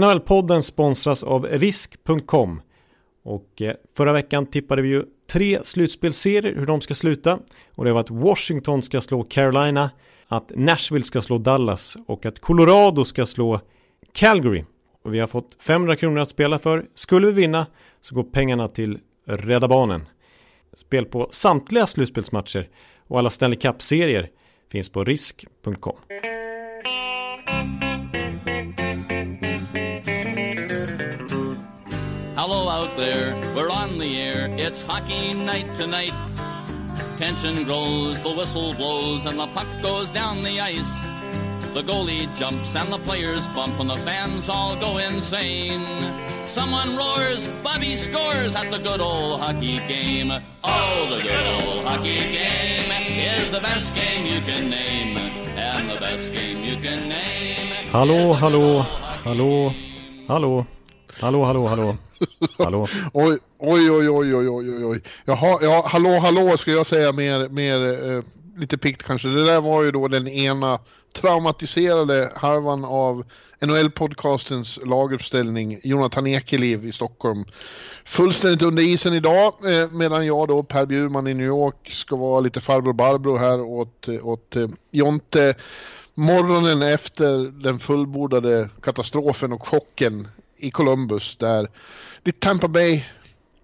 NHL-podden sponsras av risk.com. Och eh, förra veckan tippade vi ju tre slutspelsserier hur de ska sluta. Och det var att Washington ska slå Carolina, att Nashville ska slå Dallas och att Colorado ska slå Calgary. Och vi har fått 500 kronor att spela för. Skulle vi vinna så går pengarna till Rädda Barnen. Spel på samtliga slutspelsmatcher och alla Stanley Cup-serier finns på risk.com. It's hockey night tonight. Tension grows, the whistle blows, and the puck goes down the ice. The goalie jumps and the players bump, and the fans all go insane. Someone roars, Bobby scores at the good old hockey game. Oh, the good old hockey game is the best game you can name, and the best game you can name. Hallå, hallå, hallå, hallå, hallå, hallå, hallå, hallå. Oj, oj, oj, oj, oj, oj, oj. Jaha, ja, hallå, hallå ska jag säga mer, mer eh, lite pikt kanske. Det där var ju då den ena traumatiserade halvan av NHL-podcastens laguppställning, Jonathan Ekeliv i Stockholm. Fullständigt under isen idag, eh, medan jag då, Per Bjurman i New York, ska vara lite farbror Barbro här åt, åt eh, Jonte. Morgonen efter den fullbordade katastrofen och chocken i Columbus där det Tampa Bay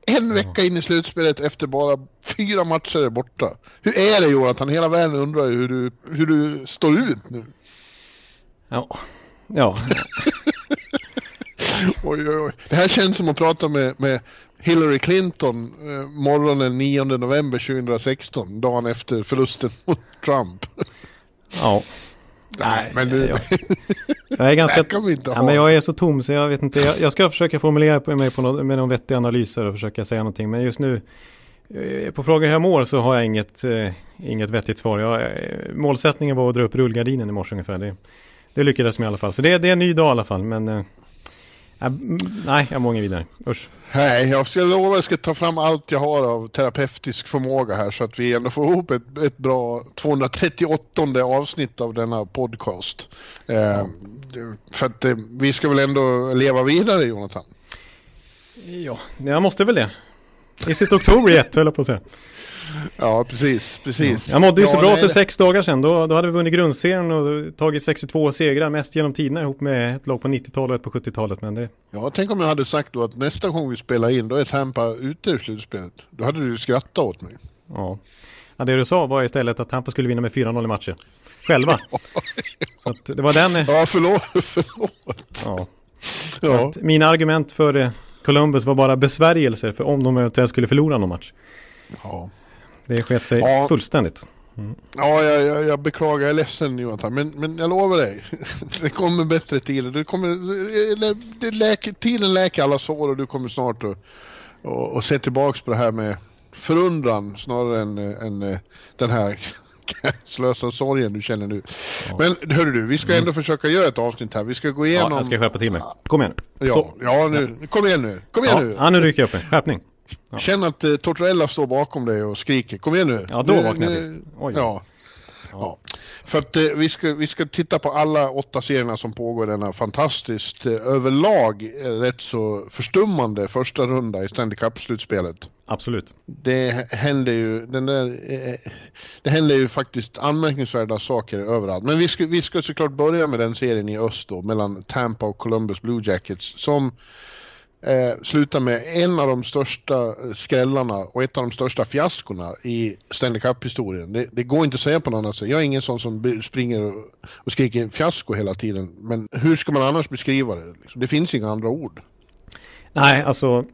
en vecka in i slutspelet efter bara fyra matcher är borta. Hur är det Jonathan? Hela världen undrar hur du, hur du står ut nu. Ja, ja. oj, oj, oj. Det här känns som att prata med, med Hillary Clinton eh, morgonen 9 november 2016, dagen efter förlusten mot Trump. ja. Nej, men du... Jag, jag är ganska... ja, men jag är så tom så jag vet inte. Jag, jag ska försöka formulera på mig på något, med någon vettig analyser och försöka säga någonting. Men just nu, eh, på frågan hur jag mår så har jag inget, eh, inget vettigt svar. Jag, eh, målsättningen var att dra upp rullgardinen i morse ungefär. Det, det lyckades med i alla fall. Så det, det är en ny dag i alla fall. Men eh, nej, jag mår inget vidare. Usch. Nej, jag ska lova att jag ska ta fram allt jag har av terapeutisk förmåga här så att vi ändå får ihop ett, ett bra 238 avsnitt av denna podcast. Eh, För att eh, vi ska väl ändå leva vidare Jonathan? Ja, jag måste väl det. Is it October yet, höll jag på att säga. Ja, precis, precis. Jag mådde ju så ja, bra nej, för sex dagar sedan. Då, då hade vi vunnit grundserien och tagit 62 segrar, mest genom tiderna ihop med ett lag på 90-talet och ett på 70-talet. Men det, Ja, tänk om jag hade sagt då att nästa gång vi spelar in då är Tampa ute i slutspelet. Då hade du skrattat åt mig. ja. ja, det du sa var istället att Tampa skulle vinna med 4-0 i matcher. Själva. så att det var den... eh, Ja, förlåt. förlåt. Ja. Ja. Mina argument för eh, Columbus var bara besvärjelser för om de eventuellt skulle förlora någon match. Ja. Det sket sig Ja. fullständigt. Ja, jag, jag, jag beklagar, jag är ledsen Jonathan, men, men jag lovar dig. Det kommer bättre tider. Det kommer, det, det läker, tiden läker alla sår och du kommer snart att och, och se tillbaks på det här med förundran snarare än, än eh, den här slösa sorgen du känner nu. Men hörru du, vi ska ändå försöka göra ett avsnitt här. Vi ska gå Ja, igenom... jag ska skärpa till mig. Kom igen. Ja, ja, nu. Kom igen nu. Kom igen Ja, nu. ja, nu rycker jag upp mig. Skärpning. Ja. Känn att eh, Tortorella står bakom dig och skriker. Kom igen nu. Ja, då vaknar jag till. Oj. Ja. ja. För att eh, vi, ska, vi ska titta på alla åtta serierna som pågår i denna fantastiskt eh, överlag eh, rätt så förstummande första runda i Stanley Cup-slutspelet. Absolut. Det händer ju, den där, eh, det händer ju faktiskt anmärkningsvärda saker överallt. Men vi ska, vi ska såklart börja med den serien i öst då, mellan Tampa och Columbus Blue Jackets som eh, slutar med en av de största eh, skrällarna och ett av de största fiaskorna i Stanley Cup-historien. Det, det går inte att säga på något annat sätt. Jag är ingen sån som springer och, och skriker fiasko hela tiden. Men hur ska man annars beskriva det? Liksom? Det finns inga andra ord. Nej, alltså.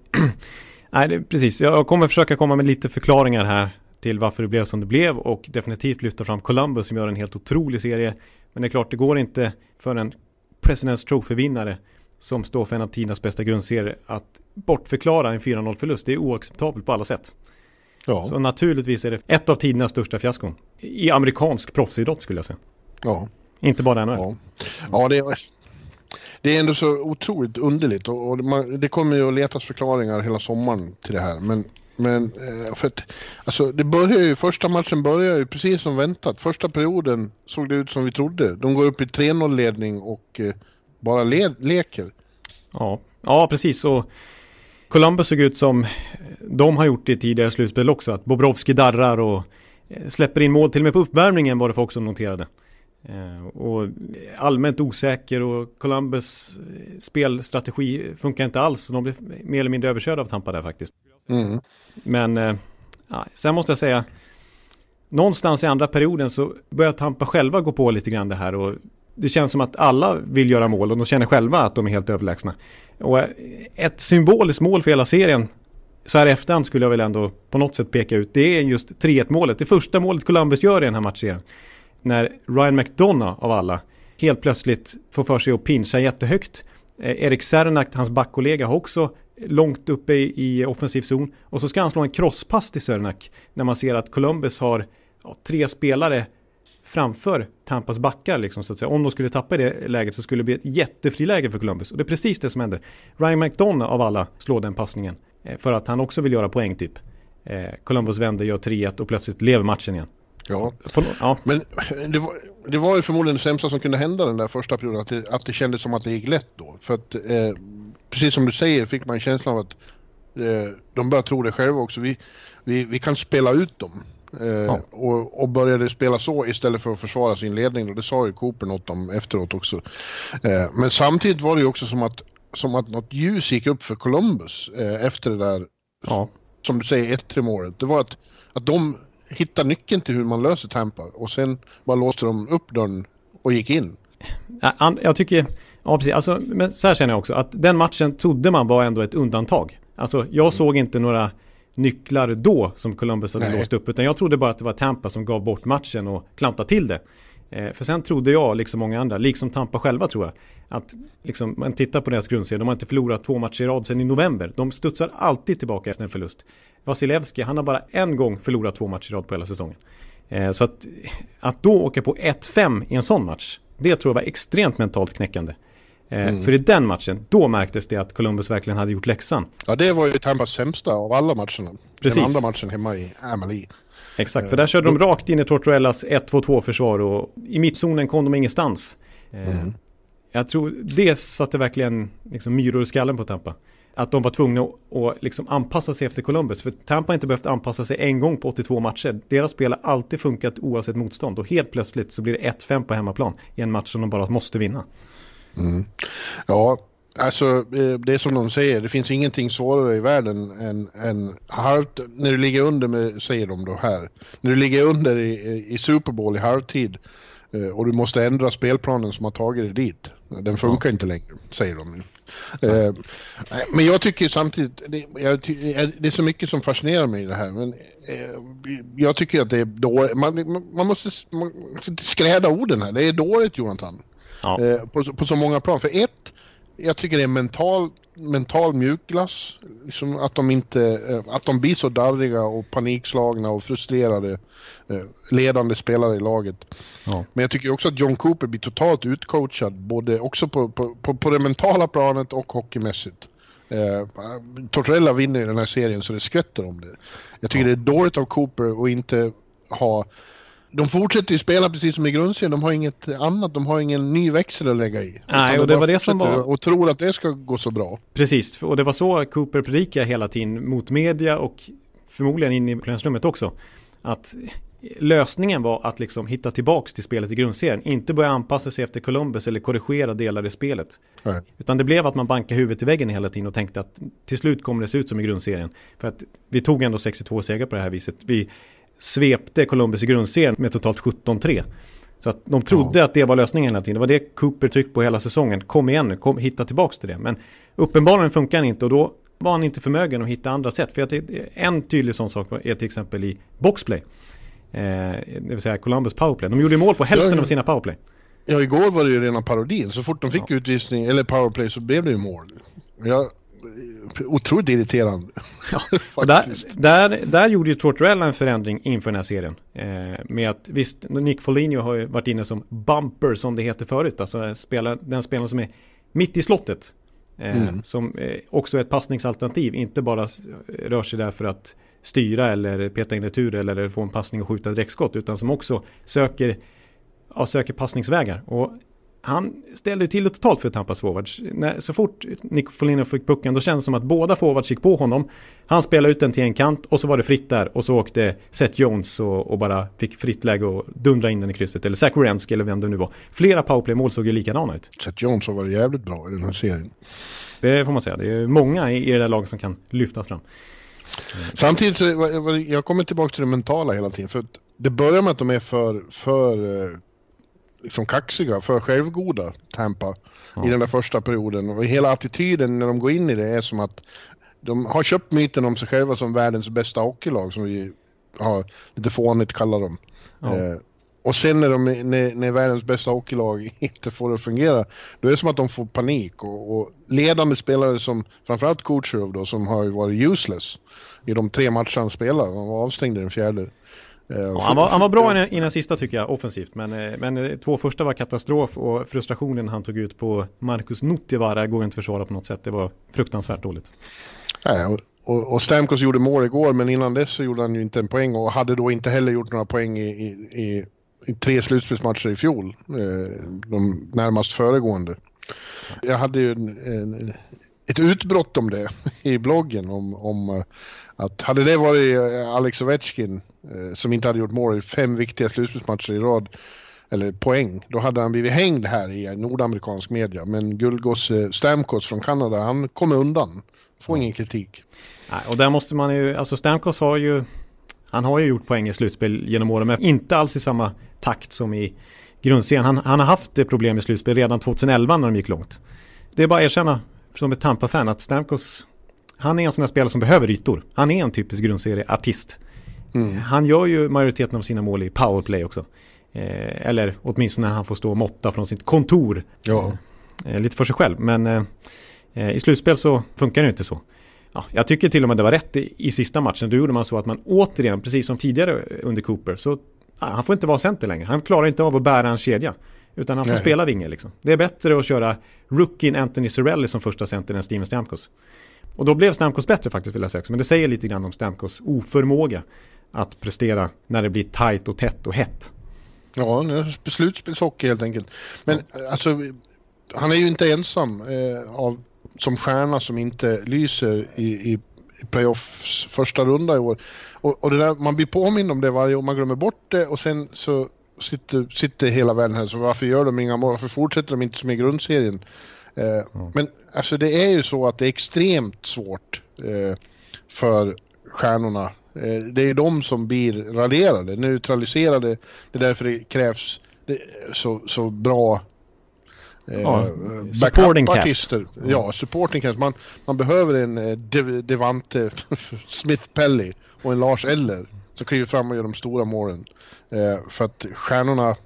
nej, det, precis. Jag kommer försöka komma med lite förklaringar här till varför det blev som det blev och definitivt lyfta fram Columbus som gör en helt otrolig serie. Men det är klart, det går inte för en President's Trophy-vinnare som står för en av tidernas bästa grundserier att bortförklara en 4-0 förlust. Det är oacceptabelt på alla sätt. Ja, Så naturligtvis är det ett av tidernas största fiaskon. I amerikansk proffsidrott skulle jag säga. ja. Inte bara NHL. Ja, ja det, är, det är ändå så otroligt underligt och, och man, det kommer ju att letas förklaringar hela sommaren till det här. Men, men eh, för att, alltså det börjar ju, första matchen börjar ju precis som väntat. Första perioden såg det ut som vi trodde. De går upp i 3-0 ledning och eh, bara le, leker. Ja, ja precis. Och Columbus såg ut som de har gjort i tidigare slutspel också. Att Bobrovski darrar och eh, släpper in mål till och med på uppvärmningen var det folk som noterade. Eh, och allmänt osäker och Columbus eh, spelstrategi funkar inte alls. De blev mer eller mindre överkörda av Tampa där faktiskt. Mm. Men ja, sen måste jag säga någonstans i andra perioden så börjar Tampa själva gå på lite grann det här och det känns som att alla vill göra mål och de känner själva att de är helt överlägsna. Och eh, ett symboliskt mål för hela serien så här i efterhand skulle jag väl ändå på något sätt peka ut. Det är just 3-1 målet. Det första målet Columbus gör i den här matchen. När Ryan McDonough av alla helt plötsligt får för sig att pincha jättehögt. Eh, Erik Sernak, hans backkollega, har också långt uppe i, i offensiv zon. Och så ska han slå en crosspass till Sernak när man ser att Columbus har ja, tre spelare framför Tampas backar liksom så att säga. Om de skulle tappa i det läget så skulle det bli ett jättefriläge för Columbus. Och det är precis det som händer. Ryan McDonough av alla slår den passningen. Eh, för att han också vill göra poäng typ. Eh, Columbus vänder, gör 3-1 och plötsligt lever matchen igen. Ja, På, ja. men det var, det var ju förmodligen det sämsta som kunde hända den där första perioden. Att det, att det kändes som att det gick lätt då. För att eh, precis som du säger fick man känslan av att eh, de började tro det själva också. Vi, vi, vi kan spela ut dem. Eh, ja. och, och, började spela så istället för att försvara sin ledning. Då. Det sa ju Cooper något om efteråt också. Eh, men samtidigt var det ju också som att, som att något ljus gick upp för Columbus eh, efter det där, ja. som du säger, 1-3 målet. Det var att, att de hittade nyckeln till hur man löser Tampa och sen bara låste de upp dörren och gick in. Jag tycker, ja precis, alltså, men så här känner jag också att den matchen trodde man var ändå ett undantag. Alltså jag såg inte några nycklar då som Columbus hade Nej. låst upp. Utan jag trodde bara att det var Tampa som gav bort matchen och klantade till det. Eh, för sen trodde jag, liksom många andra, liksom Tampa själva tror jag, att liksom, man tittar på deras grundserie, de har inte förlorat två matcher i rad sedan i november. De studsar alltid tillbaka efter en förlust. Vasilevski, han har bara en gång förlorat två matcher i rad på hela säsongen. Eh, så att, att då åka på 1-5 i en sån match, det tror jag var extremt mentalt knäckande. Eh, mm. För i den matchen, då märktes det att Columbus verkligen hade gjort läxan. Ja, det var ju Tampas sämsta av alla matcherna. Precis. Den andra matchen hemma i Amalie. Exakt, för där körde de rakt in i Tortorellas 1-2-2 försvar och i mittzonen kom de ingenstans. Eh, mm. Jag tror det satte verkligen liksom myror i skallen på Tampa. Att de var tvungna att liksom anpassa sig efter Columbus. För Tampa har inte behövt anpassa sig en gång på 82 matcher. Deras spel har alltid funkat oavsett motstånd. Och helt plötsligt så blir det 1-5 på hemmaplan i en match som de bara måste vinna. Mm. Ja, alltså eh, det är som de säger, det finns ingenting svårare i världen än, än halvt, när du ligger under med, säger de då här, när du ligger under i, i Super Bowl i halvtid eh, och du måste ändra spelplanen som har tagit dig dit. Den funkar ja. inte längre, säger de. Ja. Men jag tycker samtidigt, det, jag, det är så mycket som fascinerar mig i det här. Men jag tycker att det är dåligt. Man, man måste man, skräda orden här. Det är dåligt Jonathan. Ja. Eh, på, på, så många plan. För ett, jag tycker det är mental, mental mjukglass. Liksom att, de inte, eh, att de blir så darriga och panikslagna och frustrerade eh, ledande spelare i laget. Ja. Men jag tycker också att John Cooper blir totalt utcoachad både också på, på, på, på det mentala planet och hockeymässigt. Eh, Tortorella vinner i den här serien så det skvätter om det. Jag tycker ja. det är dåligt av Cooper att inte ha de fortsätter ju spela precis som i grundserien. De har inget annat. De har ingen ny växel att lägga i. Nej, och det var det som var... Och tror att det ska gå så bra. Precis, och det var så Cooper predikade hela tiden mot media och förmodligen in i pressrummet också. Att lösningen var att liksom hitta tillbaks till spelet i grundserien. Inte börja anpassa sig efter Columbus eller korrigera delar i spelet. Nej. Utan det blev att man bankade huvudet i väggen hela tiden och tänkte att till slut kommer det se ut som i grundserien. För att vi tog ändå 62 segrar på det här viset. Vi svepte Columbus i grundserien med totalt 17-3. Så att de trodde ja. att det var lösningen hela tiden. Det var det Cooper tryckte på hela säsongen. Kom igen nu, kom, hitta tillbaks till det. Men uppenbarligen funkar han inte och då var han inte förmögen att hitta andra sätt. För att en tydlig sån sak är till exempel i boxplay. Eh, det vill säga Columbus powerplay. De gjorde mål på hälften ja, av sina powerplay. Ja, igår var det ju rena parodin. Så fort de fick ja. utvisning eller powerplay så blev det ju mål. Jag otroligt irriterande. Ja, där, där, där gjorde ju Tortorella en förändring inför den här serien. Eh, med att visst, Nick Foligno har ju varit inne som bumper som det heter förut. Alltså spela, den spelaren som är mitt i slottet. Eh, mm. Som eh, också är ett passningsalternativ. Inte bara rör sig där för att styra eller peta in retur eller få en passning och skjuta direktskott. Utan som också söker, ja, söker passningsvägar. Och han ställde till det totalt för Tampas forwards. Så fort Nick Folino fick pucken då kändes det som att båda forwards gick på honom. Han spelade ut den till en kant och så var det fritt där och så åkte Seth Jones och, och bara fick fritt läge och dundra in den i krysset. Eller Zach Wierenski eller vem det nu var. Flera powerplay-mål såg ju likadana ut. Seth Jones har varit jävligt bra i den här serien. Det får man säga. Det är många i, i det där laget som kan lyftas fram. Samtidigt, jag kommer tillbaka till det mentala hela tiden. För det börjar med att de är för, för eh, liksom kaxiga, för självgoda, Tampa, ja. i den där första perioden. Och hela attityden när de går in i det är som att de har köpt myten om sig själva som världens bästa hockeylag, som vi har lite fånigt kallar dem. Ja. Eh, och sen när, de, när, när världens bästa hockeylag inte får det att fungera, då är det som att de får panik. Och, och ledande spelare som, framförallt Kucherov då, som har varit useless i de tre matcher han spelade, han var avstängd i den fjärde. Eh, ja, han, var, han var bra i den sista tycker jag, offensivt. Men, eh, men eh, två första var katastrof och frustrationen han tog ut på Marcus Nuttivaara går inte att försvara på något sätt. Det var fruktansvärt dåligt. Ja, och, och, och Stamkos gjorde mål igår, men innan dess så gjorde han ju inte en poäng och hade då inte heller gjort några poäng i, i, i, i tre slutspelsmatcher i fjol. de närmast föregående. Jag hade ju en, en, ett utbrott om det i bloggen om, om att hade det varit eh, Alex Ovechkin eh, som inte hade gjort mål i fem viktiga slutspelsmatcher i rad, eller poäng, då hade han blivit hängd här i nordamerikansk media. Men guldgosse eh, Stamkos från Kanada, han kommer undan. Får ingen kritik. Nej, och där måste man ju, alltså Stamkos har ju, han har ju gjort poäng i slutspel genom åren, men inte alls i samma takt som i grundserien. Han, han har haft problem i slutspel redan 2011 när de gick långt. Det är bara att erkänna som ett Tampa-fan att Stamkos, han är en sån här spelare som behöver ytor. Han är en typisk grundserieartist. Mm. Han gör ju majoriteten av sina mål i powerplay också. Eh, eller åtminstone när han får stå och måtta från sitt kontor. Ja. Eh, lite för sig själv. Men eh, eh i slutspel så funkar det inte så. Ja, jag tycker till och med det var rätt i, i sista matchen. Då gjorde man så att man återigen, precis som tidigare under Cooper, så ja, han får inte vara center längre. Han klarar inte av att bära en kedja. Utan han får Nej. spela vinge liksom. Det är bättre att köra rookien Anthony Cirelli som första center än Steven Stamkos. Och då blev Stamkos bättre faktiskt vill jag säga också. Men det säger lite grann om Stamkos oförmåga att prestera när det blir tajt och tätt och hett. Ja, slutspelshockey helt enkelt. Men ja. alltså, han är ju inte ensam eh, av, som stjärna som inte lyser i, i, playoffs första runda i år. Och, och där, man blir påmind om det varje år, man glömmer bort det och sen så sitter, sitter hela världen här, så varför gör de inga mål? Varför fortsätter de inte som i grundserien? Eh, ja. Men alltså det är ju så att det är extremt svårt eh, för stjärnorna Eh, det är de som blir raderade, neutraliserade. Det är därför det krävs så, så bra eh, ja, supporting cast. Ja, supporting cast. Man, man behöver en eh, Devante Smith Pelly och en Lars Eller som kliver fram och gör de stora målen. Eh, för att stjärnorna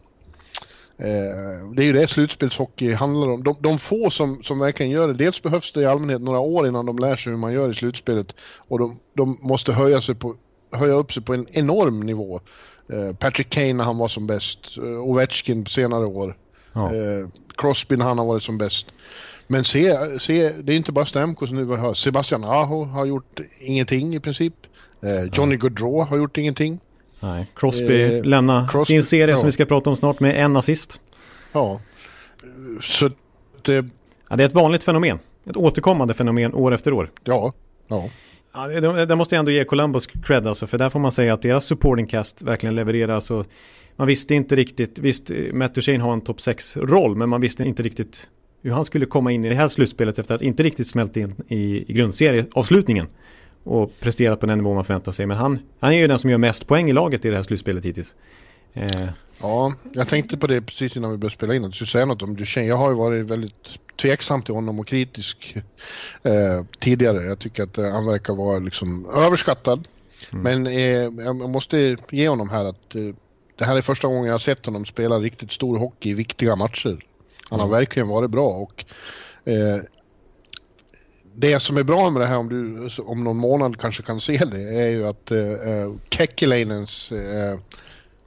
det är ju det slutspelshockey handlar om. De, de få som, som verkligen gör det, dels behövs det i allmänhet några år innan de lär sig hur man gör i slutspelet och de, de måste höja, sig på, höja upp sig på en enorm nivå. Eh, Patrick Kane när han var som bäst, eh, Ovechkin på senare år, ja. Crosby när han har varit som bäst. Men se, se det är inte bara Stamkos nu vi har. Sebastian Aho har gjort ingenting i princip. Johnny Gaudreau har gjort ingenting. Nej, Crosby eh, lämnar Crosby, sin serie ja. som vi ska prata om snart med en assist. Ja, så det... Ja, det är ett vanligt fenomen. Ett återkommande fenomen år efter år. Ja, ja. Ja, det, det måste jag ändå ge Columbus cred alltså, för där får man säga att deras supporting cast verkligen levererar. Så man visste inte riktigt, visst Matt Duchene har en topp 6-roll, men man visste inte riktigt hur han skulle komma in i det här slutspelet efter att inte riktigt smält in i, i grundserieavslutningen och presterat på den nivå man förväntar sig. Men han, han är ju den som gör mest poäng i laget i det här slutspelet hittills. Eh. Ja, jag tänkte på det precis innan vi började spela in. Att du skulle säga något om Duchene. Jag har ju varit väldigt tveksam till honom och kritisk eh, tidigare. Jag tycker att eh, han verkar vara liksom överskattad. Mm. Men eh, jag måste ge honom här att eh, det här är första gången jag har sett honom spela riktigt stor hockey i viktiga matcher. Han har mm. verkligen varit bra och eh, det som är bra med det här om du om någon månad kanske kan se det är ju att eh, eh Kekkilainens eh,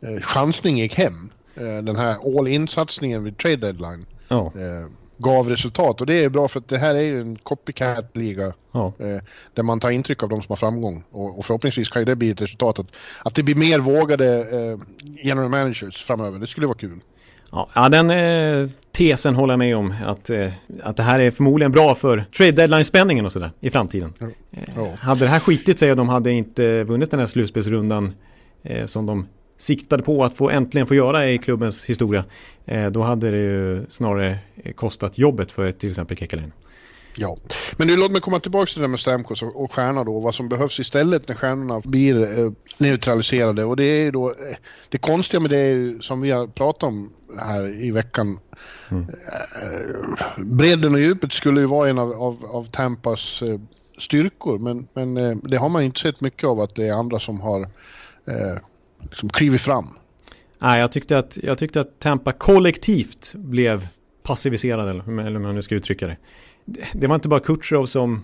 eh, chansning gick hem. Eh, den här all in-satsningen vid trade deadline oh. eh, gav resultat och det är bra för att det här är ju en copycat-liga oh. eh, där man tar intryck av de som har framgång och, och förhoppningsvis kan ju det bli ett resultat att, att det blir mer vågade eh, general managers framöver. Det skulle vara kul. Ja, ja den eh, tesen håller jag med om. Att, eh, att det här är förmodligen bra för trade deadline-spänningen och sådär i framtiden. Ja. Eh, hade det här skitit sig och de hade inte vunnit den här slutspelsrundan eh, som de siktade på att få äntligen få göra i klubbens historia. Då hade det ju snarare kostat jobbet för till exempel Kekalainen. Ja, men nu låt mig komma tillbaka till det med Stamkos och, och stjärna då. Vad som behövs istället när stjärnorna blir eh, neutraliserade. Och det är ju då, eh, det konstiga med det är ju, som vi har pratat om här i veckan. Mm. Eh, bredden och djupet skulle ju vara en av, av, av Tampas eh, styrkor. Men, men eh, det har man inte sett mycket av att det är andra som har eh, liksom klivit fram. Nej, jag tyckte, att, jag tyckte att Tampa kollektivt blev passiviserade, eller hur man nu ska uttrycka det det var inte bara Kutjerov som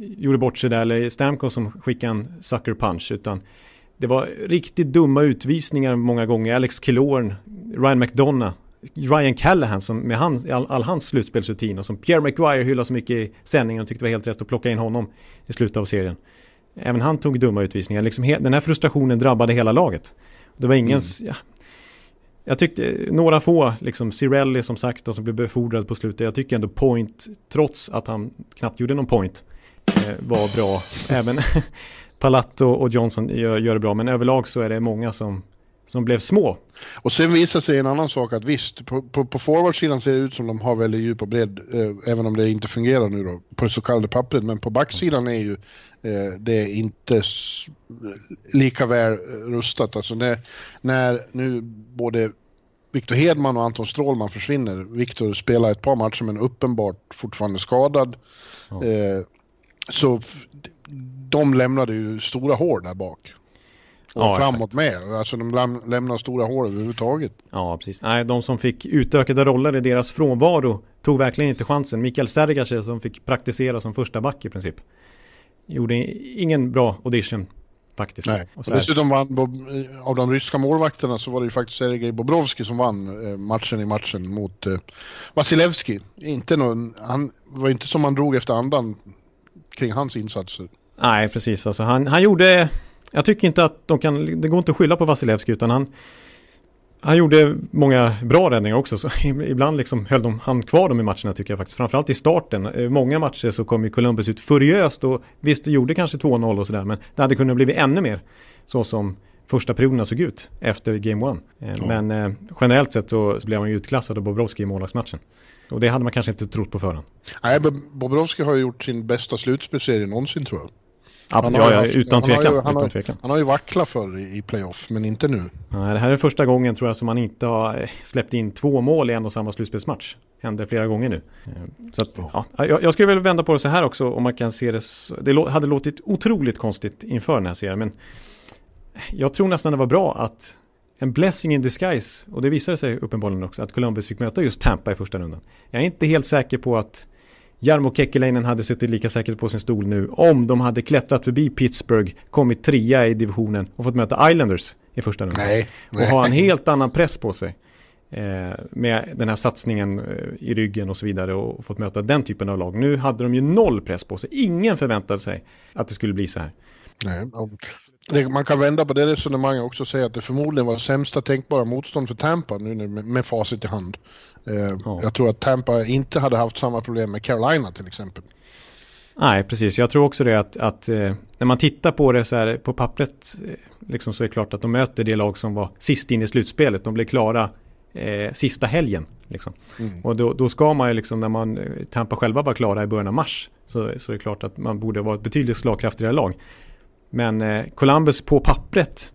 gjorde bort sig där eller Stamkos som skickade en sucker punch utan det var riktigt dumma utvisningar många gånger. Alex Killorn, Ryan McDonough, Ryan Callahan som med hans, all, all hans slutspelsrutin och som Pierre McGuire hyllade så mycket i sändningen och tyckte det var helt rätt att plocka in honom i slutet av serien. Även han tog dumma utvisningar. Liksom den här frustrationen drabbade hela laget. Det var ingen, mm. ja, jag tyckte några få, liksom Cirelli som sagt, då, som blev befordrad på slutet. Jag tycker ändå Point, trots att han knappt gjorde någon point, eh, var bra. Även Palatto och Johnson gör, gör det bra, men överlag så är det många som, som blev små. Och sen visar sig en annan sak att visst, på, på, på forwardsidan ser det ut som de har väldigt djup och bredd, eh, även om det inte fungerar nu då, på det så kallade pappret. Men på backsidan är ju det är inte lika väl eh, rustat. Alltså när, när nu både Victor Hedman och Anton Strålman försvinner. Victor spelar ett par matcher men uppenbart fortfarande skadad. Ja. Eh, så de lämnade ju stora hål där bak. Och ja, framåt exakt. med. Alltså de läm lämnar stora hål överhuvudtaget. Ja, precis. Nej, de som fick utökade roller i deras frånvaro tog verkligen inte chansen. Mikael Sergac som fick praktisera som första back i princip. Gjorde ingen bra audition faktiskt. Nej. Och, och dessutom vann, av de ryska målvakterna så var det ju faktiskt Sergej Bobrovski som vann eh, matchen i matchen mot eh, Vasilevski. Inte någon, han var inte som man drog efter andan kring hans insatser. Nej, precis. Alltså, han, han gjorde... Jag tycker inte att de kan... Det går inte att skylla på Vasilevski utan han... Han gjorde många bra räddningar också, så ibland liksom höll de, han kvar dem i matcherna tycker jag faktiskt. Framförallt i starten. Eh, många matcher så kom ju Columbus ut furiöst och visst, det gjorde kanske 2-0 och sådär, men det hade kunnat blivit ännu mer. Så som första perioderna såg ut efter Game 1. Eh, ja. Men eh, generellt sett så blev man ju utklassad av Bobrovski i målvaktsmatchen. Och det hade man kanske inte trott på förhand. Nej, Bobrovski har ju gjort sin bästa slutspelserie någonsin tror jag. Ja, ja, ja, utan tvekan. Han har, ju, han, utan tvekan. han har ju vacklat förr i, i playoff, men inte nu. Nej, det här är första gången tror jag som man inte har eh, släppt in två mål i en och samma slutspelsmatch. Händer flera gånger nu. Eh, så att, ja. jag, jag skulle väl vända på det så här också om man kan se det. Så, det hade låtit otroligt konstigt inför den här serien, men jag tror nästan det var bra att en blessing in disguise, och det visade sig uppenbarligen också, att Columbus fick möta just Tampa i första rundan. Jag är inte helt säker på att Jarmo Kekkeläinen hade suttit lika säkert på sin stol nu om de hade klättrat förbi Pittsburgh, kommit trea i divisionen och fått möta Islanders i första rundan. Och ha en helt annan press på sig. Eh, med den här satsningen eh, i ryggen och så vidare och fått möta den typen av lag. Nu hade de ju noll press på sig. Ingen förväntade sig att det skulle bli så här. Nej, man kan vända på det resonemanget också och säga att det förmodligen var sämsta tänkbara motstånd för Tampa nu med, med facit i hand. Eh, ja. Jag tror att Tampa inte hade haft samma problem med Carolina till exempel. Nej, precis. Jag tror också det att, att eh, när man tittar på det så här på pappret eh, liksom så är det klart att de möter det lag som var sist in i slutspelet. De blev klara eh, sista helgen. Liksom. Mm. Och då, då, ska man ju liksom när man Tampa själva var klara i början av mars så, så är det klart att man borde vara ett betydligt slagkraftigare lag. Men Columbus på pappret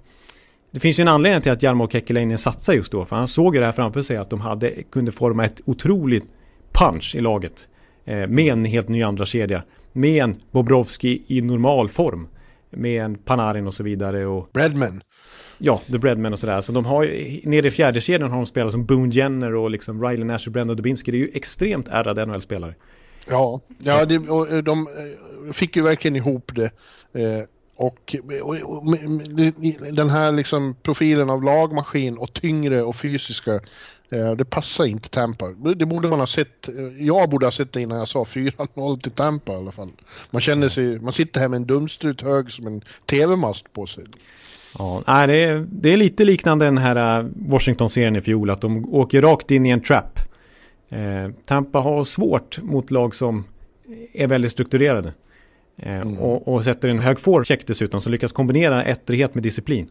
det finns ju en anledning till att Jarmo Kekkeläinen satsade just då. För han såg ju det här framför sig att de hade, kunde forma ett otroligt punch i laget. Eh, med en helt ny andra kedja Med en Bobrovski i normal form. Med en Panarin och så vidare. Och, Breadman. Ja, The Breadman och sådär. Så de har ju, nere i fjärde kedjan har de spelat som Boone Jenner och liksom Riley Nash och Brendan Dubinsky. Det är ju extremt ärrade NHL-spelare. Ja, ja det, och de eh, fick ju verkligen ihop det. Eh, och, och, och, den här liksom profilen av lagmaskin och tyngre och fysiska, eh, det passar inte Tampa. Det borde man ha sett, eh, jag borde ha sett det innan jag sa 4-0 till Tampa i alla fall. Man känner sig, man sitter här med en dumstrut hög som en tv-mast på sig. Ja, det, är, det är lite liknande den här eh, Washington-serien i fjol, att de åker rakt in i en trap. Eh, Tampa har svårt mot lag som är väldigt strukturerade. Eh, mm. och, och, sätter en hög forecheck dessutom, som lyckas kombinera ettrighet med disciplin.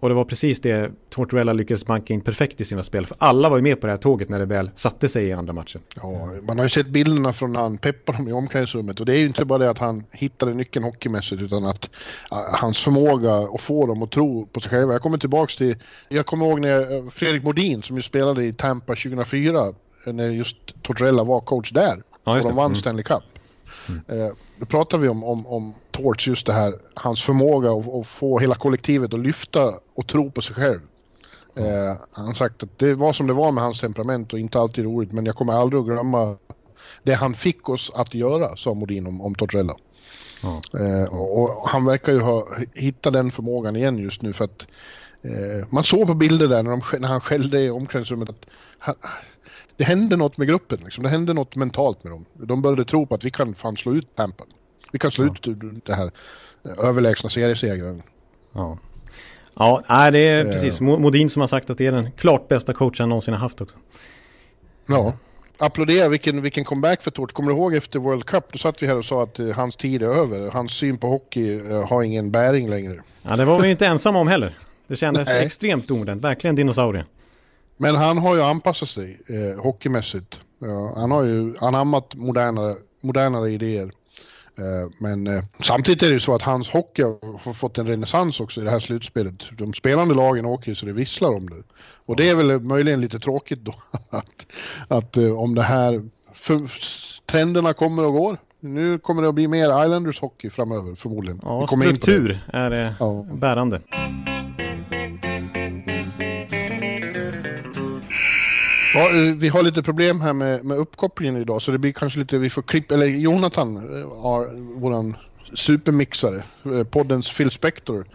Och det var precis det Tortorella lyckades banka in perfekt i sina spel. För alla var ju med på det här tåget när det väl satte sig i andra matchen. Ja, man har ju sett bilderna från när han peppar dem i omklädningsrummet. Och det är ju inte bara det att han hittade nyckeln hockeymässigt utan att hans förmåga att få dem att tro på sig själva. Jag kommer tillbaks till, jag kommer ihåg när Fredrik Modin som ju spelade i Tampa 2004 när just Tortorella var coach där. Ja, och de vann mm. Stanley Cup. Mm. Eh, då pratar vi om, om, om Torch, just det här, hans förmåga att, att, få hela kollektivet att lyfta och tro på sig själv. Eh, han har sagt att det var som det var med hans temperament och inte alltid roligt men jag kommer aldrig att glömma det han fick oss att göra, sa Modin om, om Tortorella. Ja. Eh, och, och, han verkar ju ha hittat den förmågan igen just nu för att eh, man såg på bilder där när, de, när han skällde i omklädningsrummet att han, det hände något med gruppen. Liksom. Det hände något mentalt med dem. De började tro på att vi kan fan slå ut Tampa. Vi kan slå ja. ut det här överlägsna seriesegraren. Ja. Ja, nej, det är precis Modin som har sagt att det är den klart bästa coach han någonsin har haft också. Ja. Applådera vilken, vilken comeback för Tort. Kommer du ihåg efter World Cup? Då satt vi här och sa att uh, hans tid är över. Hans syn på hockey har ingen bäring längre. Ja, det var vi inte ensamma om heller. Det kändes extremt omodernt. Verkligen dinosaurie. Men han har ju anpassat sig eh, hockeymässigt. Ja, han har ju anammat modernare, modernare idéer. Eh, men eh, samtidigt är det ju så att hans hockey har fått en renässans också i det här slutspelet. De spelande lagen åker ju så det visslar om det. Och det är väl möjligen lite tråkigt då att, att eh, om det här för, trenderna kommer och går. Nu kommer det att bli mer Islanders hockey framöver förmodligen. Ja, struktur är det ja. bärande. Ja, eh, vi har lite problem här med, med uppkopplingen idag så det blir kanske lite, vi får klippa, eller Jonathan eh, har våran supermixare, eh, poddens Phil Spector,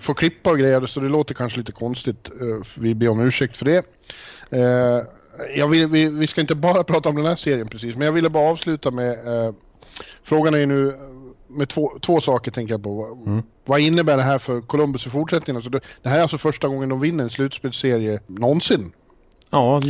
får klippa och grejer så det låter kanske lite konstigt. Vi ber om ursäkt för det. Jag vill, vi, vi ska inte bara prata om den här serien precis, men jag ville bara avsluta med Frågan är ju nu med två, två saker tänker jag på. Mm. Vad innebär det här för Columbus i fortsättningen? Alltså det, det här är alltså första gången de vinner en slutspelsserie någonsin. Ja,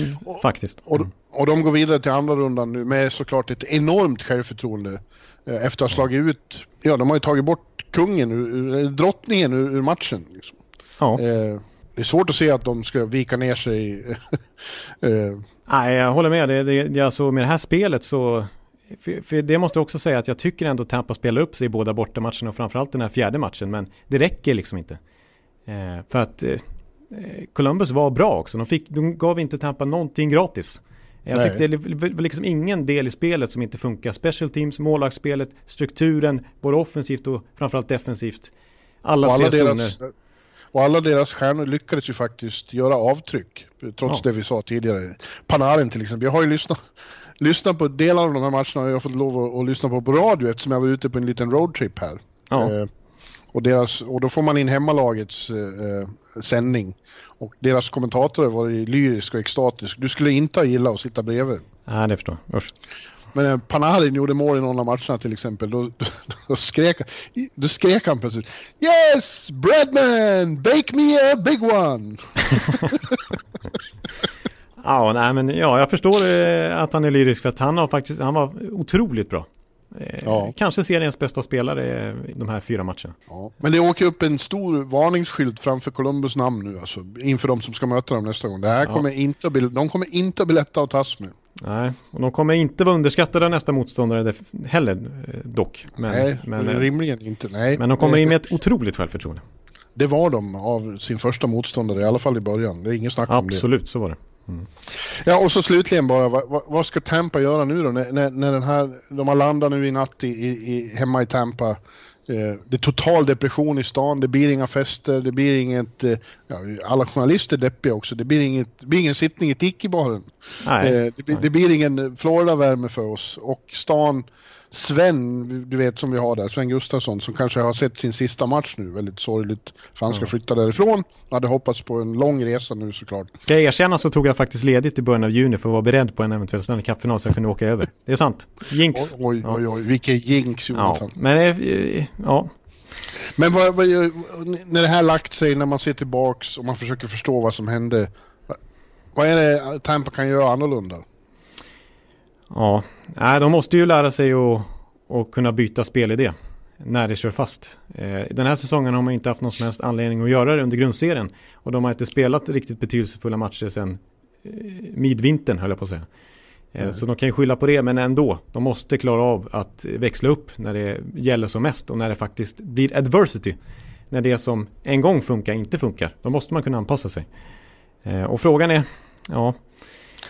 faktiskt. Och, och de går vidare till andra rundan nu med såklart ett enormt självförtroende. Eh, efter att ha slagit ut, ja de har ju tagit bort kungen, ur, drottningen ur, ur matchen. Liksom. Ja. Eh, det är svårt att se att de ska vika ner sig. eh. Nej, jag håller med. Det, det, alltså, med det här spelet så... För, för, det måste jag också säga att jag tycker ändå Tampa spelar upp sig i båda bortamatcherna och framförallt den här fjärde matchen. Men det räcker liksom inte. Eh, för att Eh, Columbus var bra också. De, fick, de gav inte Tampa någonting gratis. Jag Nej. tyckte det var liksom ingen del i spelet som inte funkar. Special teams, målvaktsspelet, strukturen, både offensivt och framförallt defensivt. Alla, och alla tre deras, zoner. Och alla deras stjärnor lyckades ju faktiskt göra avtryck. Trots ja. det vi sa tidigare. Panarin till exempel. Jag har ju lyssnat, lyssnat på delar av de här matcherna och jag har fått lov att, att lyssna på på radio eftersom jag var ute på en liten roadtrip här. Ja. Eh, och, deras, och då får man in hemmalagets eh, eh sändning. Och deras kommentatorer var lyrisk och extatisk. Du skulle inte ha gillat att sitta bredvid. Nej, det förstår jag. Men eh, Panarin gjorde mål i någon av matcherna till exempel. Då, då, då, skrek, då skrek han plötsligt Yes! Breadman! Bake me a big one! ja, nej, men ja, jag förstår eh, att han är lyrisk för att han, har faktiskt, han var otroligt bra. Eh, ja. Kanske seriens bästa spelare i de här fyra matcherna. Ja. Men det åker upp en stor varningsskylt framför Columbus namn nu alltså, inför de som ska möta dem nästa gång. Det här ja. kommer inte att bli, de kommer inte att bli lätta att tas med. Nej, och de kommer inte vara underskattade nästa motståndare heller eh, dock. Men, Nej, men, eh, rimligen inte. Nej. Men de kommer in med ett otroligt självförtroende. Det var de av sin första motståndare, i alla fall i början. Det är inget snack Absolut, om det. Absolut, så var det. Mm. Ja, och så slutligen bara, vad, vad, ska Tampa göra nu då? När, när den här, de har landat nu i natt i, i, hemma i Tampa. Eh, det är total depression i stan, det blir inga fester, det blir inget... Eh, ja, alla journalister är deppiga också, det blir, inget, det blir ingen sittning i Tiki-baren. Eh, det, det, blir ingen Florida-värme för oss och stan Sven, du vet som vi har där, Sven Gustafsson, som kanske har sett sin sista match nu, väldigt sorgligt, för han ska flytta därifrån. Hade hoppats på en lång resa nu såklart. Ska jag erkänna så tog jag faktiskt ledigt i början av juni för att vara beredd på en eventuell Stanley Cup-final så jag kunde åka över. Det är sant. Jinx. Oj, oj, oj, oj. vilken jinx Jonathan. Ja, men eh, ja. Men vad, vad, när det här lagt sig, när man ser tillbaks och man försöker förstå vad som hände. Vad är det Tampa kan göra annorlunda? Ja, nej, de måste ju lära sig att, att kunna byta spelidé när det kör fast. Eh, den här säsongen har man inte haft någon som helst anledning att göra det under grundserien. Och de har inte spelat riktigt betydelsefulla matcher sedan eh, midvintern höll jag på att säga. Mm. Så de kan ju skylla på det, men ändå. De måste klara av att växla upp när det gäller som mest och när det faktiskt blir adversity. När det som en gång funkar inte funkar. Då måste man kunna anpassa sig. Och frågan är, ja.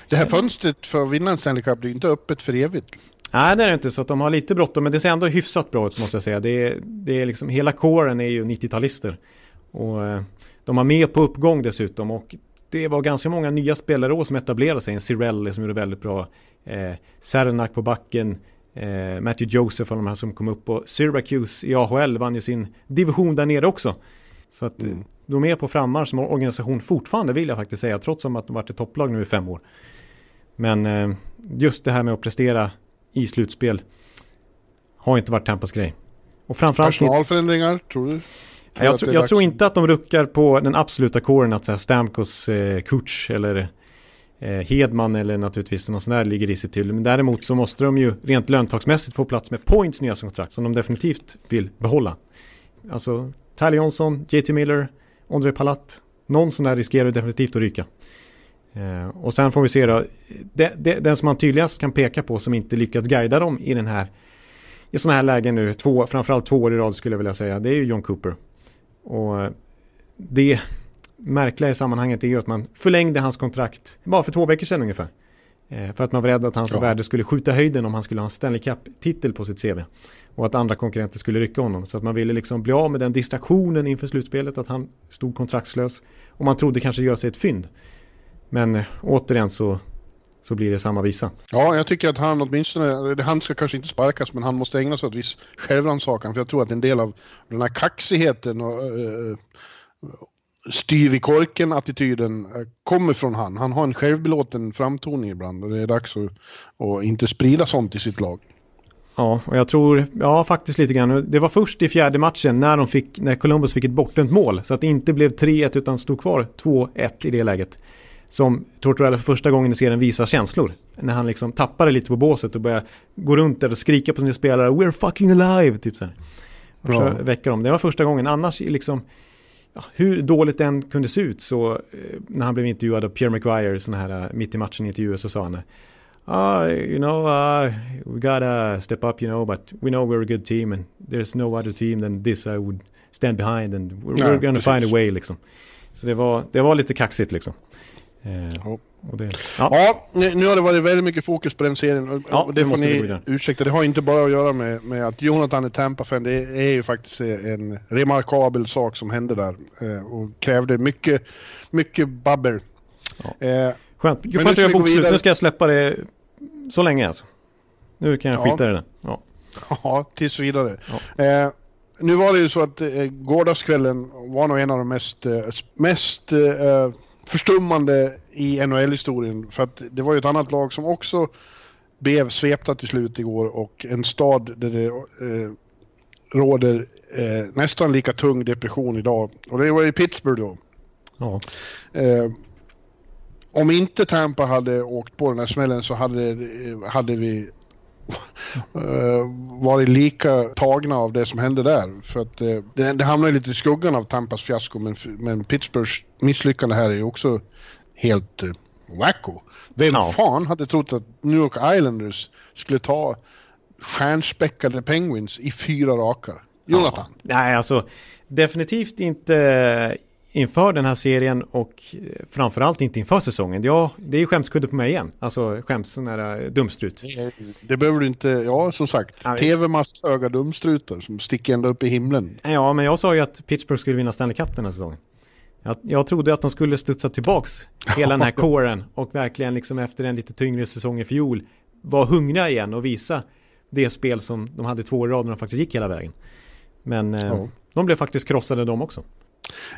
Det här fönstret för att vinna en Stanley Cup, det är inte öppet för evigt. Nej, det är det inte. Så att de har lite bråttom. Men det ser ändå hyfsat bra ut måste jag säga. Det är, det är liksom, hela kåren är ju 90-talister. Och eh, de har med på uppgång dessutom. Och det var ganska många nya spelare som etablerade sig. En Cirelli som gjorde väldigt bra. Eh, Sernak på backen. Eh, Matthew Joseph och de här som kom upp. Och Syracuse i AHL vann ju sin division där nere också. Så att mm. de är på frammarsch som organisation fortfarande vill jag faktiskt säga. Trots att de varit ett topplag nu i fem år. Men eh, just det här med att prestera i slutspel har inte varit Tampas grej. Och framförallt Personalförändringar, tror du? Tror jag, tro, jag tror inte att de ruckar på den absoluta kåren att säga Stamkos eh, Kutch eller eh, Hedman eller naturligtvis någon sån där ligger i sig till. Men däremot så måste de ju rent löntagsmässigt få plats med Points nya kontrakt som de definitivt vill behålla. Alltså Tyler Johnson, JT Miller, André Palat. Någon sån där riskerar definitivt att ryka. Eh, och sen får vi se då, det, det, den som man tydligast kan peka på som inte lyckats guida dem i den här i sådana här lägen nu, två, framförallt två år i rad skulle jag vilja säga, det är ju John Cooper. Och det märkliga i sammanhanget är ju att man förlängde hans kontrakt bara för två veckor sedan ungefär. Eh, för att man var rädd att hans ja. värde skulle skjuta höjden om han skulle ha en Stanley Cup-titel på sitt CV. Och att andra konkurrenter skulle rycka honom. Så att man ville liksom bli av med den distraktionen inför slutspelet, att han stod kontraktslös. Och man trodde kanske göra sig ett fynd. Men eh, återigen så, så blir det samma visa. Ja, jag tycker att han åtminstone, han ska kanske inte sparkas, men han måste ägna sig åt viss självrannsakan. För jag tror att en del av den här kaxigheten och uh, styv i korken-attityden kommer från han. Han har en självbelåten framtoning ibland och det är dags att, att inte sprida sånt i sitt lag. Ja, och jag tror, ja faktiskt lite grann. Det var först i fjärde matchen när, de fick, när Columbus fick ett bortdömt mål. Så att det inte blev 3-1 utan stod kvar 2-1 i det läget som Tortorella för första gången i serien visar känslor. När han liksom tappar det lite på båset och börjar gå runt där och skrika på sina spelare We're fucking alive! Typ så här. Och så ja. väcker dem. Det var första gången. Annars liksom ja, hur dåligt den kunde se ut så eh, när han blev intervjuad av Pierre McGuire sån här uh, mitt i matchen intervjuer så sa han Ah, you know, uh, we gotta step up, you know, but we know we're a good team and there's no other team than this I would stand behind and we're, Nej, we're gonna precis. find a way liksom. Så det var, det var lite kaxigt liksom. Eh, det, ja. ja. nu har det varit väldigt mycket fokus på den serien. Ja, och det, det får ni ursäkta. Det har inte bara att göra med, med att Jonathan är Tampa-fan. Det är ju faktiskt en remarkabel sak som hände där. Eh, och krävde mycket, mycket babbel. Ja. Eh, Skönt. Skönt att göra bokslut. Nu ska jag släppa det så länge alltså. Nu kan jag skita ja. i det. Ja. ja, tills vidare. Ja. Eh, nu var det ju så att eh, gårdagskvällen var nog en av de mest, eh, mest eh, förstummande i NHL-historien. För att det var ju ett annat lag som också blev svepta till slut igår och en stad där det eh, råder eh, nästan lika tung depression idag. Och det var i Pittsburgh då. Ja. Eh, om inte Tampa hade åkt på den här smällen så hade, hade vi Eh, varit lika tagna av det som hände där. För att eh, det, det hamnar lite i skuggan av Tampas fiasko men, men Pittsburghs misslyckande här är ju också helt uh, wacko. Vem ja. fan hade trott att New York Islanders skulle ta stjärnspäckade Penguins i fyra raka? Jonathan? Ja. Nej, alltså definitivt inte inför den här serien och framförallt inte inför säsongen. Ja, det är skämskudde på mig igen. Alltså skäms sån här dumstrut. Det, det behöver du inte, ja som sagt, tv-mast höga dumstrutar som sticker ända upp i himlen. Ja, men jag sa ju att Pittsburgh skulle vinna Stanley Cup den här säsongen. Jag, jag trodde att de skulle studsa tillbaks hela den här kåren och verkligen liksom efter en lite tyngre säsong i fjol vara hungriga igen och visa det spel som de hade två år i rad när de faktiskt gick hela vägen. Men eh, ja. de blev faktiskt krossade de också.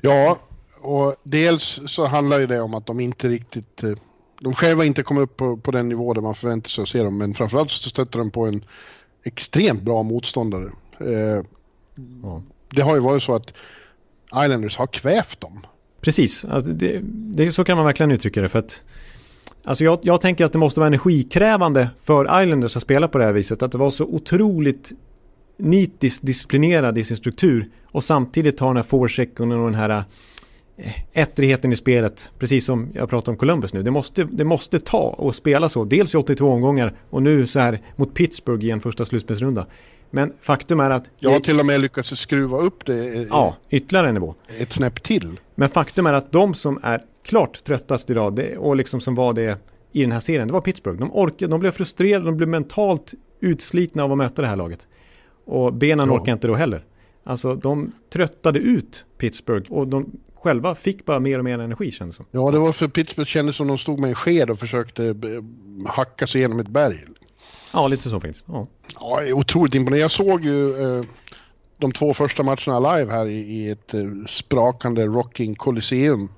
Ja, och dels så handlar ju det om att de inte riktigt, eh, de själva inte kom upp på, på den nivå där man förväntar sig att se dem, men framförallt så stöter de på en extremt bra motståndare. Eh, ja. det har ju varit så att Islanders har kvävt dem. Precis, alltså det, det, så kan man verkligen uttrycka det. För att, alltså jag, jag tänker att det måste vara energikrävande för Islanders att spela på det här viset. Att det var så otroligt nitiskt disciplinerad i sin struktur och samtidigt ha den här forechecken och den här eh, ettrigheten i spelet, precis som jag pratar om Columbus nu. Det måste, det måste ta och spela så, dels i 82 omgångar och nu så här mot Pittsburgh i en första slutspelsrunda. Men faktum är att... Jag har till och med lyckats skruva upp det ja, ytterligare en nivå. ett snäpp till. Men faktum är att de som är klart tröttast idag det, och liksom som var det i den här serien, det var Pittsburgh. De orkade, de blev frustrerade, de blev mentalt utslitna av att möta det här laget. Och benen ja. orkar inte då heller. Alltså de tröttade ut Pittsburgh och de själva fick bara mer och mer energi kändes som. Ja, det var för Pittsburgh kändes som de stod med en sked och försökte eh, hacka sig igenom ett berg. Ja, lite så faktiskt. Ja, ja otroligt imponerande. Jag såg ju eh, de två första matcherna live här i, i ett eh, sprakande rocking Colosseum.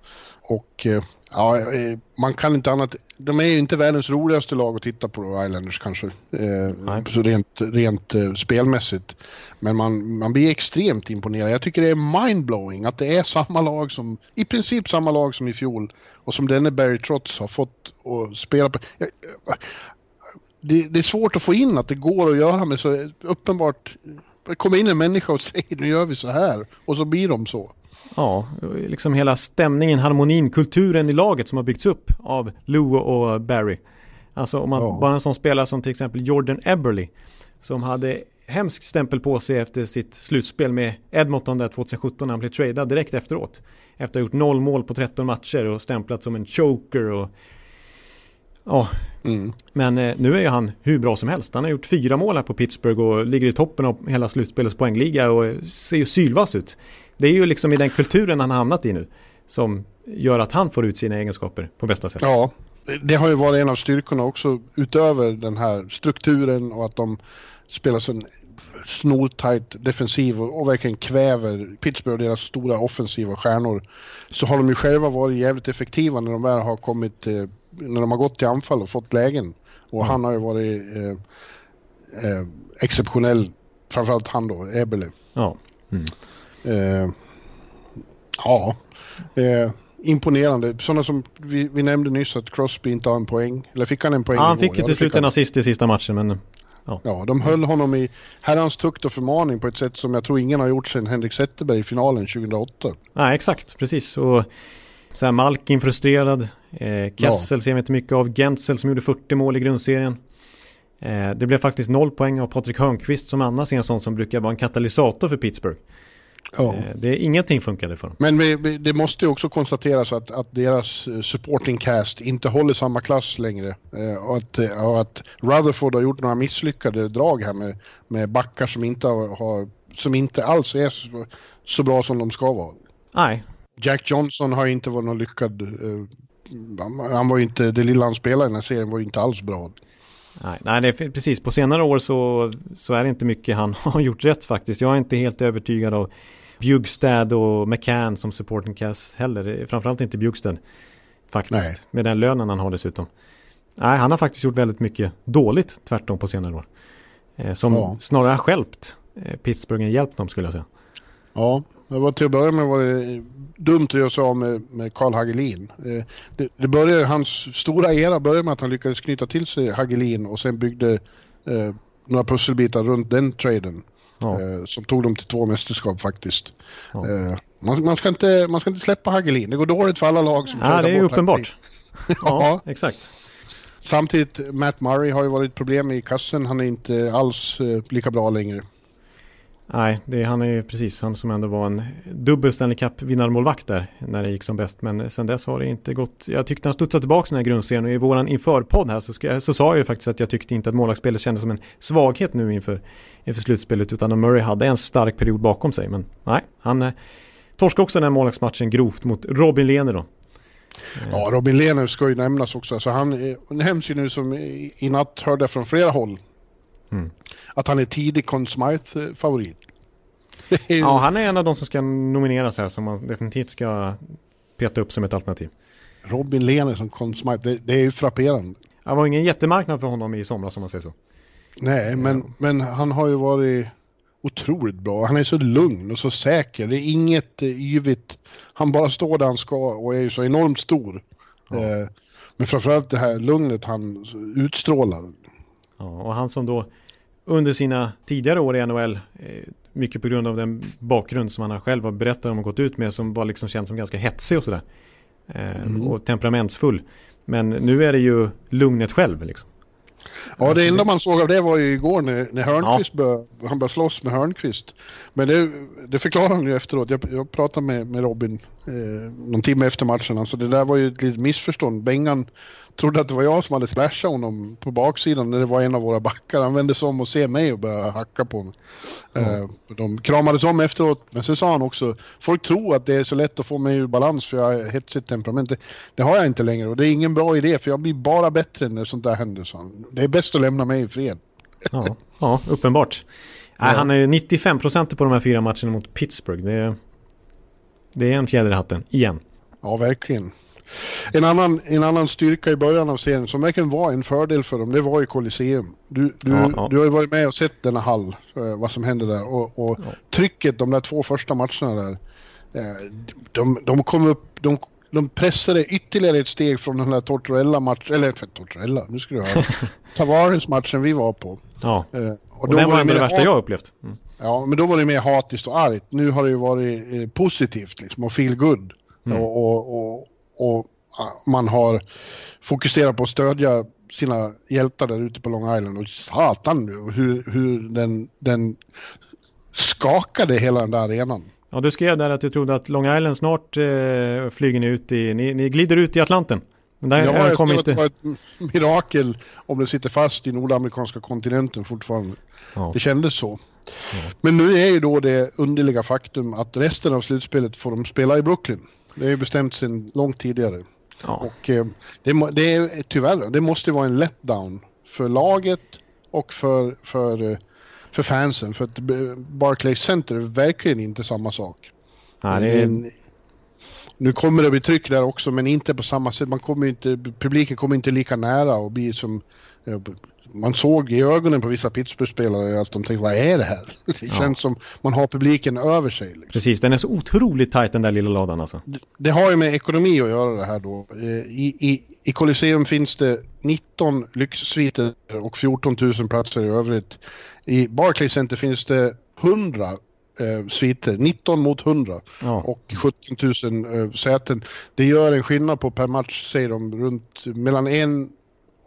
Och eh, ja, eh, man kan inte annat. De är ju inte världens roligaste lag att titta på, Islanders kanske. Eh, så rent, rent eh, spelmässigt. Men man, man blir extremt imponerad. Jag tycker det är mindblowing att det är samma lag som, i princip samma lag som i fjol. Och som denne Barry Trotz har fått att spela på. Det, det, är svårt att få in att det går att göra med så uppenbart. Det kommer in en människa och säger nu gör vi så här. Och så blir de så. Ja, liksom hela stämningen, harmonin, kulturen i laget som har byggts upp av Lou och Barry. Alltså om man, ja. bara en sån spelare som till exempel Jordan Eberly. Som hade hemsk stämpel på sig efter sitt slutspel med Edmonton där 2017 när han blev tradad direkt efteråt. Efter att ha gjort noll mål på 13 matcher och stämplat som en choker och Ja, mm. men eh, nu är ju han hur bra som helst. Han har gjort fyra mål här på Pittsburgh och ligger i toppen av hela slutspelets poängliga och ser ju sylvass ut. Det är ju liksom i den kulturen han har hamnat i nu som gör att han får ut sina egenskaper på bästa sätt. Ja, det har ju varit en av styrkorna också utöver den här strukturen och att de spelar så snortajt defensiv och, och verkligen kväver Pittsburgh och deras stora offensiva stjärnor. Så har de ju själva varit jävligt effektiva när de väl har kommit eh, när de har gått till anfall och fått lägen. Och mm. han har ju varit eh, eh, exceptionell, framförallt han då, Ebele. Ja. Mm. Eh, ja, eh, imponerande. Sådana som vi, vi, nämnde nyss att Crosby inte har en poäng. Eller fick han en poäng? Ja, han fick ju till slut en assist i sista matchen, men Ja. ja, de höll honom i herrans tukt och förmaning på ett sätt som jag tror ingen har gjort sedan Henrik Zetterberg i finalen 2008. Nej, exakt, precis. Och så här Malkin frustrerad. Eh, Kessel ja. ser vi inte mycket av. Gentzel som gjorde 40 mål i grundserien. Eh, det blev faktiskt noll poäng av Patrik Hörnqvist som annars är en sån som brukar vara en katalysator för Pittsburgh. Ja. Eh, det, ingenting funkade för dem. Men vi, vi, det måste ju också konstateras att, att deras eh, supporting cast inte håller samma klass längre. Eh, och, att, och att Rutherford har gjort några misslyckade drag här med, med backar som inte, har, som inte alls är så, så bra som de ska vara. Nej, Jack Johnson har inte varit någon lyckad. Han var inte, det lilla han spelade i den här serien var inte alls bra. Nej, nej det är, precis. På senare år så, så är det inte mycket han har gjort rätt faktiskt. Jag är inte helt övertygad av Bjugstad och McCann som supporting cast heller. Framförallt inte Bjugstad. Faktiskt. Nej. Med den lönen han har dessutom. Nej, han har faktiskt gjort väldigt mycket dåligt tvärtom på senare år. Eh, som ja. snarare har skälpt eh, Pittsburgh än hjälpt dem skulle jag säga. Ja, det var till att börja med var det dumt att göra sig av med, med Carl Hagelin. Eh, det, det började, hans stora era började med att han lyckades knyta till sig Hagelin och sen byggde eh, några pusselbitar runt den traden. Ja. Eh, som tog dem till två mästerskap faktiskt. Ja. Eh, man, man, ska inte, man ska inte släppa Hagelin, det går dåligt för alla lag som Ja, det är uppenbart. ja, ja, exakt. Samtidigt, Matt Murray har ju varit problem i kassen. Han är inte alls eh, lika bra längre. Nej, det, han är ju precis han som ändå var en dubbel Stanley Cup-vinnarmålvakt där när det gick som bäst. Men sen dess har det inte gått. Jag tyckte han studsade tillbaka den här grundserien och i våran införpodd här så, ska, så sa jag ju faktiskt att jag tyckte inte att målvaktsspelet kändes som en svaghet nu inför, inför slutspelet utan Murray hade en stark period bakom sig. Men nej, han eh, torskade också den här målvaktsmatchen grovt mot Robin Lehner då. Ja, Robin Lehner ska ju nämnas också. Alltså han nämns ju nu som i, i natt hörde från flera håll Mm. Att han är tidig Conn Smythe-favorit. Ja, han är en av de som ska nomineras här som man definitivt ska peta upp som ett alternativ. Robin Lehner som Conn Smythe, det, det, är ju frapperande. Det var ingen jättemarknad för honom i somras om man säger så. Nej, men, men han har ju varit otroligt bra. Han är så lugn och så säker. Det är inget eh, yvigt. Han bara står där han ska och är ju så enormt stor. Ja. Eh, men framförallt det här lugnet han utstrålar. Ja, och han som då under sina tidigare år i NHL, eh, mycket på grund av den bakgrund som han själv har berättat om och gått ut med, som var liksom känd som ganska hetsig och sådär. Eh, Mm. Och temperamentsfull. Men nu är det ju lugnet själv liksom. Ja, det enda man såg av det var ju igår när, när Hörnqvist bör, han började slåss med Hörnqvist. Men det, det förklarar han ju efteråt. Jag, jag pratade med, med Robin eh, någon timme efter matchen. Alltså det där var ju ett litet missförstånd. Bengan trodde att det var jag som hade slashat honom på baksidan när det var en av våra backar. Han vände sig om och ser mig och började hacka på mig. Eh, de kramades om efteråt, men sen sa han också, folk tror att det är så lätt att få mig ur balans för jag har hetsigt temperament. Det, det har jag inte längre och det är ingen bra idé för jag blir bara bättre när sånt där händer. Så han. Det är bäst att lämna mig i fred. Ja, ja uppenbart. Nej, han är ju 95% på de här fyra matcherna mot Pittsburgh. Det är, det är en fjäder i hatten, igen. Ja, verkligen. En annan, en annan styrka i början av serien som verkligen var en fördel för dem, det var ju Colosseum. Du, du, Ja, ja. du har ju varit med och sett denna hall, eh, vad som hände där. Och, och Ja. trycket de där två första matcherna där, eh, de, de kom upp, de, de pressade ytterligare ett steg från den här Tortorella-matchen, eller för Tortorella, nu ska du höra. Tavares-matchen vi var på. Ja, Eh, och, den var ändå det värsta jag upplevt. Mm. Ja, men då var det mer hatiskt och argt. Nu har det ju varit eh, positivt liksom och feel good. Mm. Och, och, och, och man har fokuserat på att stödja sina hjältar där ute på Long Island. Och satan nu hur, hur den, den skakade hela den där arenan. Ja, du skrev där att du trodde att Long Island snart eh, flyger ni ut i, ni, ni glider ut i Atlanten. Där Ja, ja, jag kom skrev att det inte... var ett mirakel om det sitter fast i nordamerikanska kontinenten fortfarande. Ja. Det kändes så. Men nu är ju då det underliga faktum att resten av slutspelet får de spela i Brooklyn. Det är ju bestämt sedan långt tidigare. Ja. Och eh, det, det är tyvärr, det måste vara en letdown för laget och för, för, eh, för fansen. För att Barclays Center är verkligen inte samma sak. Nej, Det en- Nu kommer det bli tryck där också men inte på samma sätt. Man kommer inte, publiken kommer inte lika nära och bli som man såg i ögonen på vissa Pittsburgh-spelare att de tänkte vad är det här? Det känns som man har publiken över sig. Liksom. precis, den är så otroligt tajt den där lilla ladan alltså. Det har ju med ekonomi att göra det här då. Eh, I, i, i Colosseum finns det 19 lyxsviter och 14 000 platser i övrigt. I Barclays Center finns det 100 eh, sviter, 19 mot 100 Ja. och 17 000 eh, säten. Det gör en skillnad på per match säger de runt mellan 1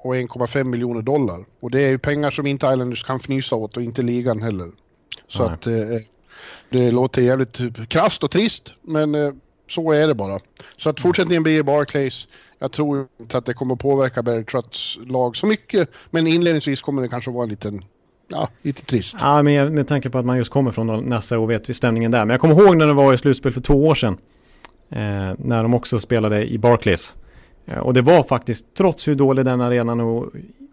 och 1,5 miljoner dollar. Och det är ju pengar som inte Islanders kan fnysa åt och inte ligan heller. Så Nej. att eh, det låter jävligt krasst och trist men eh, så är det bara. Så att fortsättningen blir Barclays. Jag tror inte att det kommer påverka Barry Trotts lag så mycket men inledningsvis kommer det kanske vara en liten, ja, lite trist. Ja, men jag- med tanke på att man just kommer från Nassa och vet stämningen där. Men jag kommer ihåg när det var i slutspel för två år sedan. Eh, när de också spelade i Barclays. Eh, och det var faktiskt, trots hur dålig den arenan och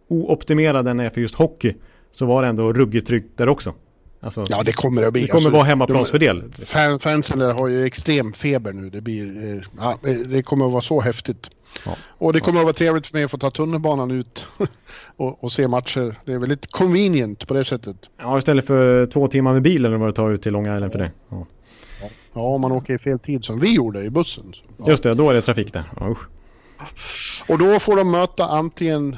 ooptimerad den är för just hockey. Så var det ändå ruggigt tryggt där också. Alltså, Ja det kommer det att bli. det kommer Alltså, vara hemmaplansfördel. Fan, fansen har ju extrem feber nu. Det, blir, eh, ja, det- det kommer att vara så häftigt. Ja. Och det kommer att vara trevligt för mig att få ta tunnelbanan ut och, och se matcher. Det är väldigt convenient på det sättet. Ja, istället för två timmar med bil eller vad det tar ut till Long Island för dig. Ja. Ja, om man åker i fel tid som vi gjorde i bussen. Ja. Just det, då är det trafik där. Ja, usch. Och då får de möta antingen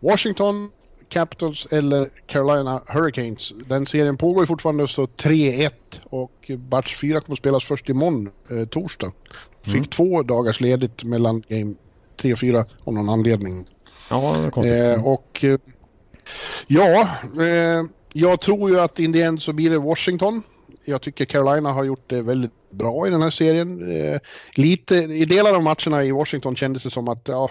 Washington Capitals eller Carolina Hurricanes. Den serien pågår fortfarande så 3-1 och match 4 kommer att spelas först imorgon, eh, torsdag. Fick Mm. två dagars ledigt mellan game 3 och 4 av någon anledning. Ja, det är konstigt. Eh, och eh, ja, eh, jag tror ju att in the end så blir det Washington. Jag tycker Carolina har gjort det väldigt bra i den här serien. Eh, lite, I delar av matcherna i Washington kändes det som att ja,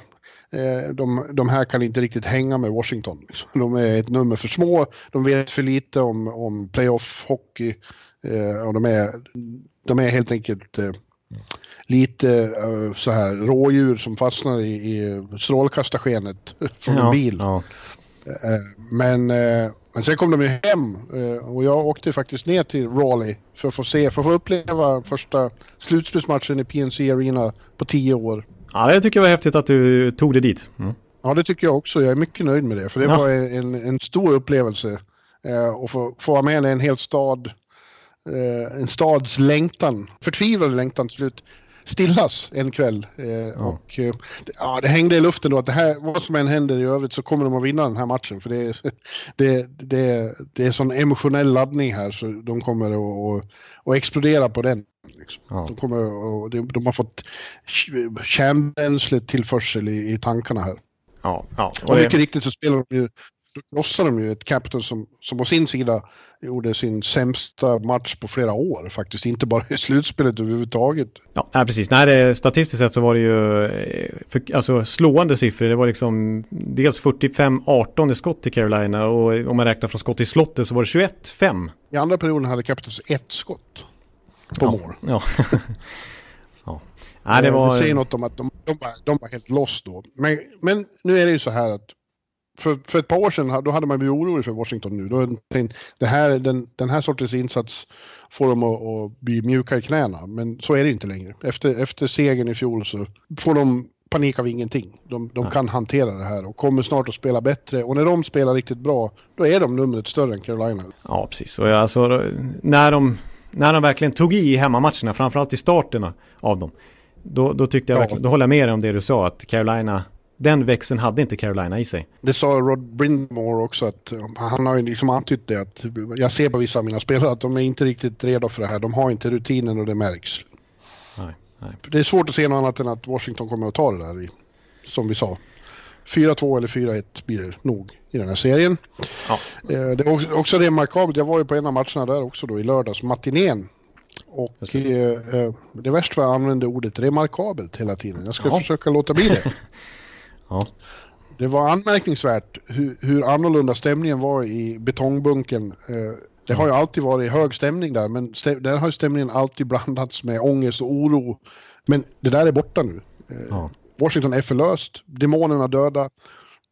eh, de, de här kan inte riktigt hänga med Washington. De är ett nummer för små, de vet för lite om, om playoff-hockey eh, och de är, de är helt enkelt lite så här rådjur som fastnar i, i strålkastarskenet från en ja, bil. Ja. Eh, Men, eh, men sen kom de ju hem eh, och jag åkte faktiskt ner till Raleigh för att få se, för att få uppleva första slutspelsmatchen i PNC Arena på tio år. ja, det tycker jag var häftigt att du tog dig dit. Mm. Ja, det tycker jag också. Jag är mycket nöjd med det, för det Ja. var en, en stor upplevelse. och få, få vara med i en hel stad, en stads längtan, förtvivlade längtan till slut stillas en kväll. Eh, ja. Och eh, ja, det hängde i luften då att det här, vad som än händer i övrigt så kommer de att vinna den här matchen. För det är, det, det, det är sån emotionell laddning här så de kommer att, att, explodera på den. Liksom. Ja. De, kommer, att, de har fått kärnbränsletillförsel i, i tankarna här. Ja, ja. Och, och mycket riktigt så spelar de ju då krossade de ju ett Capitals som, som å sin sida gjorde sin sämsta match på flera år faktiskt, inte bara i slutspelet överhuvudtaget. Ja, nej, precis. Nej, det, statistiskt sett så var det ju eh, för, alltså, slående siffror. Det var liksom dels 45-18 i skott till Carolina och om man räknar från skott i slottet så var det 21-5. I andra perioden hade Capitals ett skott på ja, mål. Ja. ja. Nej, det, var... det säger något om att de, de, var, de var helt loss då. Men, men nu är det ju så här att för, för ett par år sedan då hade man blivit orolig för Washington nu. Då, det här, den, den här sortens insats får dem att, att bli mjuka i knäna. Men så är det inte längre. Efter, efter segern i fjol så får de panik av ingenting. De, de kan hantera det här och kommer snart att spela bättre. Och när de spelar riktigt bra, då är de numret större än Carolina. Ja, precis. Och alltså, när, de, när de verkligen tog i hemmamatcherna, framförallt i starterna av dem, då, då tyckte jag ja. då håller jag med dig om det du sa, att Carolina den växeln hade inte Carolina i sig. Det sa Rod Brindmore också att han har ju liksom antytt det att jag ser på vissa av mina spelare att de är inte riktigt redo för det här. De har inte rutinen och det märks. Nej, nej. Det är svårt att se något annat än att Washington kommer att ta det där i, som vi sa. 4-2 eller 4-1 blir det nog i den här serien. Ja. Eh, det är också, remarkabelt, jag var ju på en av matcherna där också då i lördags, matinén. Och det. Eh, eh, det värsta var att jag använde ordet remarkabelt hela tiden. Jag ska ja. försöka låta bli det. Ja. Det var anmärkningsvärt hur, hur annorlunda stämningen var i betongbunken. Eh, det har ju alltid varit hög stämning där, men där har stämningen alltid blandats med ångest och oro. Men det där är borta nu. Eh, ja. Washington är förlöst, demonerna döda.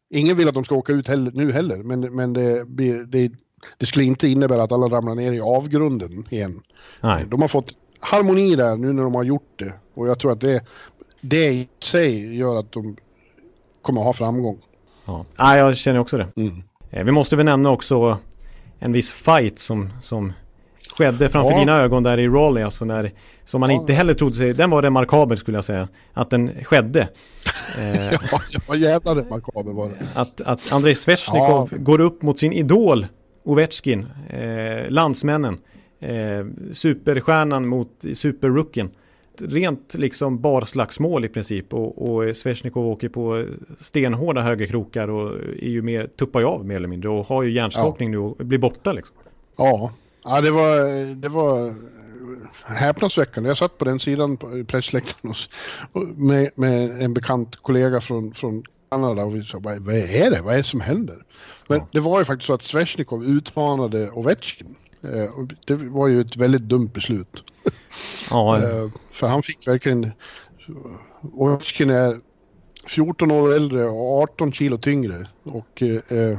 Ingen vill att de ska åka ut heller, nu heller, men, men det, det, det, skulle inte innebära att alla ramlar ner i avgrunden igen. Nej. De har fått harmoni där nu när de har gjort det och jag tror att det, det i sig gör att de kommer ha framgång. Ja, ja jag känner också det. Mm. Eh, vi måste väl nämna också en viss fight som, som skedde framför ja. dina ögon där i Raleigh. Alltså när, som man ja. inte heller trodde sig, den var remarkabel skulle jag säga. Att den skedde. eh, ja, jävla remarkabel var det. Att, att Andrei Svesjnikov ja. går upp mot sin idol Ovechkin, eh, landsmännen. Eh, superstjärnan mot superrookien rent liksom barslagsmål i princip och, och Svesjnikov åker på stenhårda högerkrokar och är ju mer, tuppar ju av mer eller mindre och har ju hjärnskakning ja. nu och blir borta liksom. Ja, ja det var, det var häpnadsväckande. Jag satt på den sidan på pressläktaren med, med en bekant kollega från, från Kanada och vi sa vad, vad är det, vad är det som händer? Men ja. det var ju faktiskt så att Svesjnikov utmanade Ovechkin. Eh, det var ju ett väldigt dumt beslut. Ja. Eh, för han fick verkligen... Ovechkin är 14 år äldre och 18 kilo tyngre. Och eh,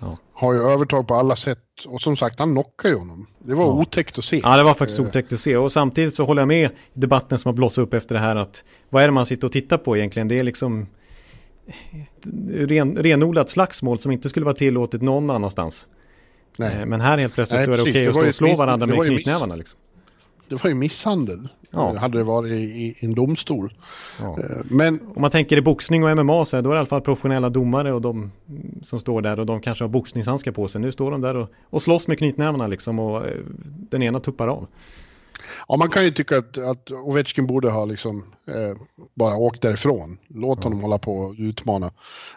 ja. har ju övertag på alla sätt. Och som sagt, han knockar ju honom. Det var ja. otäckt att se. Ja, det var faktiskt eh. otäckt att se. Och samtidigt så håller jag med debatten som har blossat upp efter det här att vad är det man sitter och tittar på egentligen? Det är liksom ren, renodlat slagsmål som inte skulle vara tillåtet någon annanstans. Nej. Eh, men här helt plötsligt Nej, så är det okej okay att stå och slå varandra med knytnävarna. Liksom det var ju misshandel. Ja. Hade det varit i, en domstol. Ja. Eh, men... Om man tänker i boxning och MMA så är det i alla fall professionella domare och de som står där och de kanske har boxningshandskar på sig. Nu står de där och, och slåss med knytnävarna liksom och eh, den ena tuppar av. Ja, man kan ju tycka att, att Ovechkin borde ha liksom eh, bara åkt därifrån. Låt honom hålla på och utmana.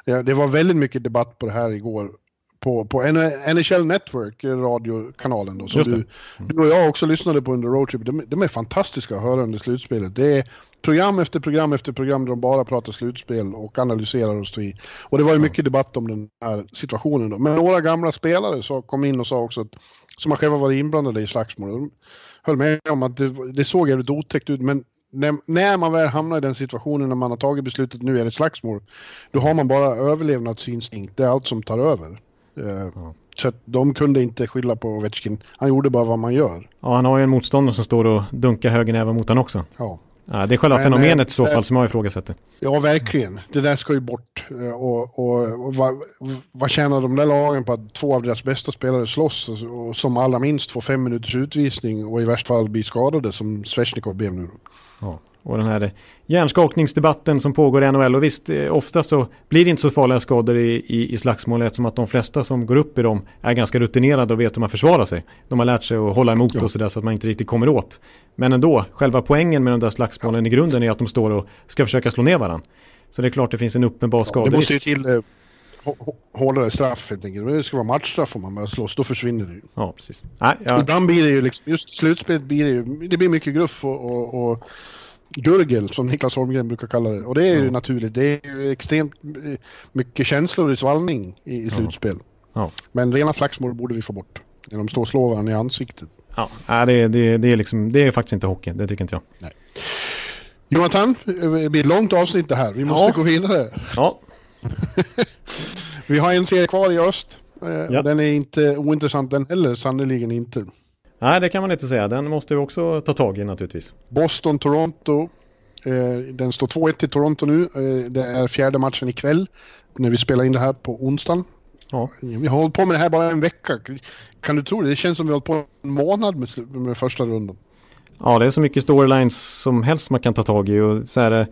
Ja, det var väldigt mycket debatt på det här igår på, på NHL Network, radiokanalen då, som du, du och jag också lyssnade på under roadtrip. De, de är fantastiska att höra under slutspelet. Det är program efter program efter program där de bara pratar slutspel och analyserar och så i. Och det var ju mycket debatt om den här situationen då. Men några gamla spelare så kom in och sa också att, som har själva varit inblandade i slagsmål, de höll med om att det, det såg jävligt otäckt ut, men när, när, man väl hamnar i den situationen när man har tagit beslutet nu är det slagsmål, då har man bara överlevnadsinstinkt, det är allt som tar över. Eh, ja. Så de kunde inte skylla på Ovechkin. Han gjorde bara vad man gör. Ja, han har ju en motståndare som står och dunkar högernäven mot honom också. Ja. ja. Det är själva Men, fenomenet i så fall som jag ifrågasätter. Ja, verkligen. Det där ska ju bort. Eh, och, och, och vad, vad tjänar de där lagen på att två av deras bästa spelare slåss och, och som allra minst får fem minuters utvisning och i värsta fall blir skadade som Svesjnikov blev nu? Ja. Och den här hjärnskakningsdebatten som pågår i NHL. Och visst, eh, ofta så blir det inte så farliga skador i, i, i slagsmål eftersom att de flesta som går upp i dem är ganska rutinerade och vet hur man försvarar sig. De har lärt sig att hålla emot ja. och sådär så att man inte riktigt kommer åt. Men ändå, själva poängen med de där slagsmålen ja. i grunden är att de står och ska försöka slå ner varandra. Så det är klart det finns en uppenbar skaderisk. det måste ju till eh, hårdare straff helt enkelt. Det ska vara matchstraff om man börjar slåss, då försvinner det ju. Ja, precis. Nej, ja. Ibland blir det ju liksom, just slutspelet blir det ju, det blir mycket gruff och, och, och gurgel som Niklas Holmgren brukar kalla det. Och det är ju ja. naturligt. Det är ju extremt eh, mycket känslor i svallning i, i slutspel. Ja. Men rena slagsmål borde vi få bort. När de står och slår varandra i ansiktet. Ja, det, det, det, är liksom, det är faktiskt inte hockey. Det tycker inte jag. Nej. Jonathan, det blir ett långt avsnitt det här. Vi måste ja. gå vidare. Ja. vi har en serie kvar i öst. Eh, ja. Den är inte ointressant den heller, sannerligen inte. Nej, det kan man inte säga. Den måste vi också ta tag i naturligtvis. Boston-Toronto. Eh, den står 2-1 till Toronto nu. Eh, det är fjärde matchen ikväll när vi spelar in det här på onsdagen. Ja. Vi har hållit på med det här bara en vecka. Kan du tro det? Det känns som vi har hållit på en månad med, med första rundan. Ja, det är så mycket storylines som helst man kan ta tag i. Och så här,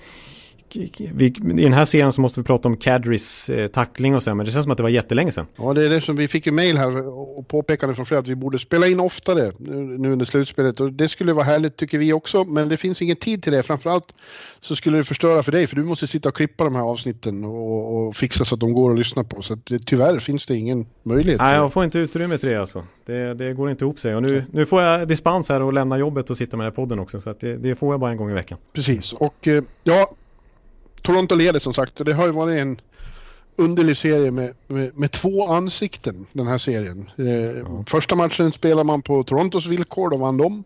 vi, I den här serien så måste vi prata om Kadris eh, tackling och så, men det känns som att det var jättelänge sedan. Ja, det är det som vi fick en mail här och påpekande från flera att vi borde spela in oftare nu under slutspelet och det skulle vara härligt tycker vi också, men det finns ingen tid till det. Framförallt så skulle det förstöra för dig, för du måste sitta och klippa de här avsnitten och, och fixa så att de går att lyssna på. Så att tyvärr finns det ingen möjlighet. Nej, jag får inte utrymme till det alltså. Det, det går inte ihop sig och nu, nu får jag dispens här och lämna jobbet och sitta med den här podden också, så att det, det får jag bara en gång i veckan. Precis, och eh, ja, Toronto leder som sagt och det har ju varit en underlig serie med, med, med två ansikten den här serien. Eh, ja. Första matchen spelar man på Torontos villkor, då vann de.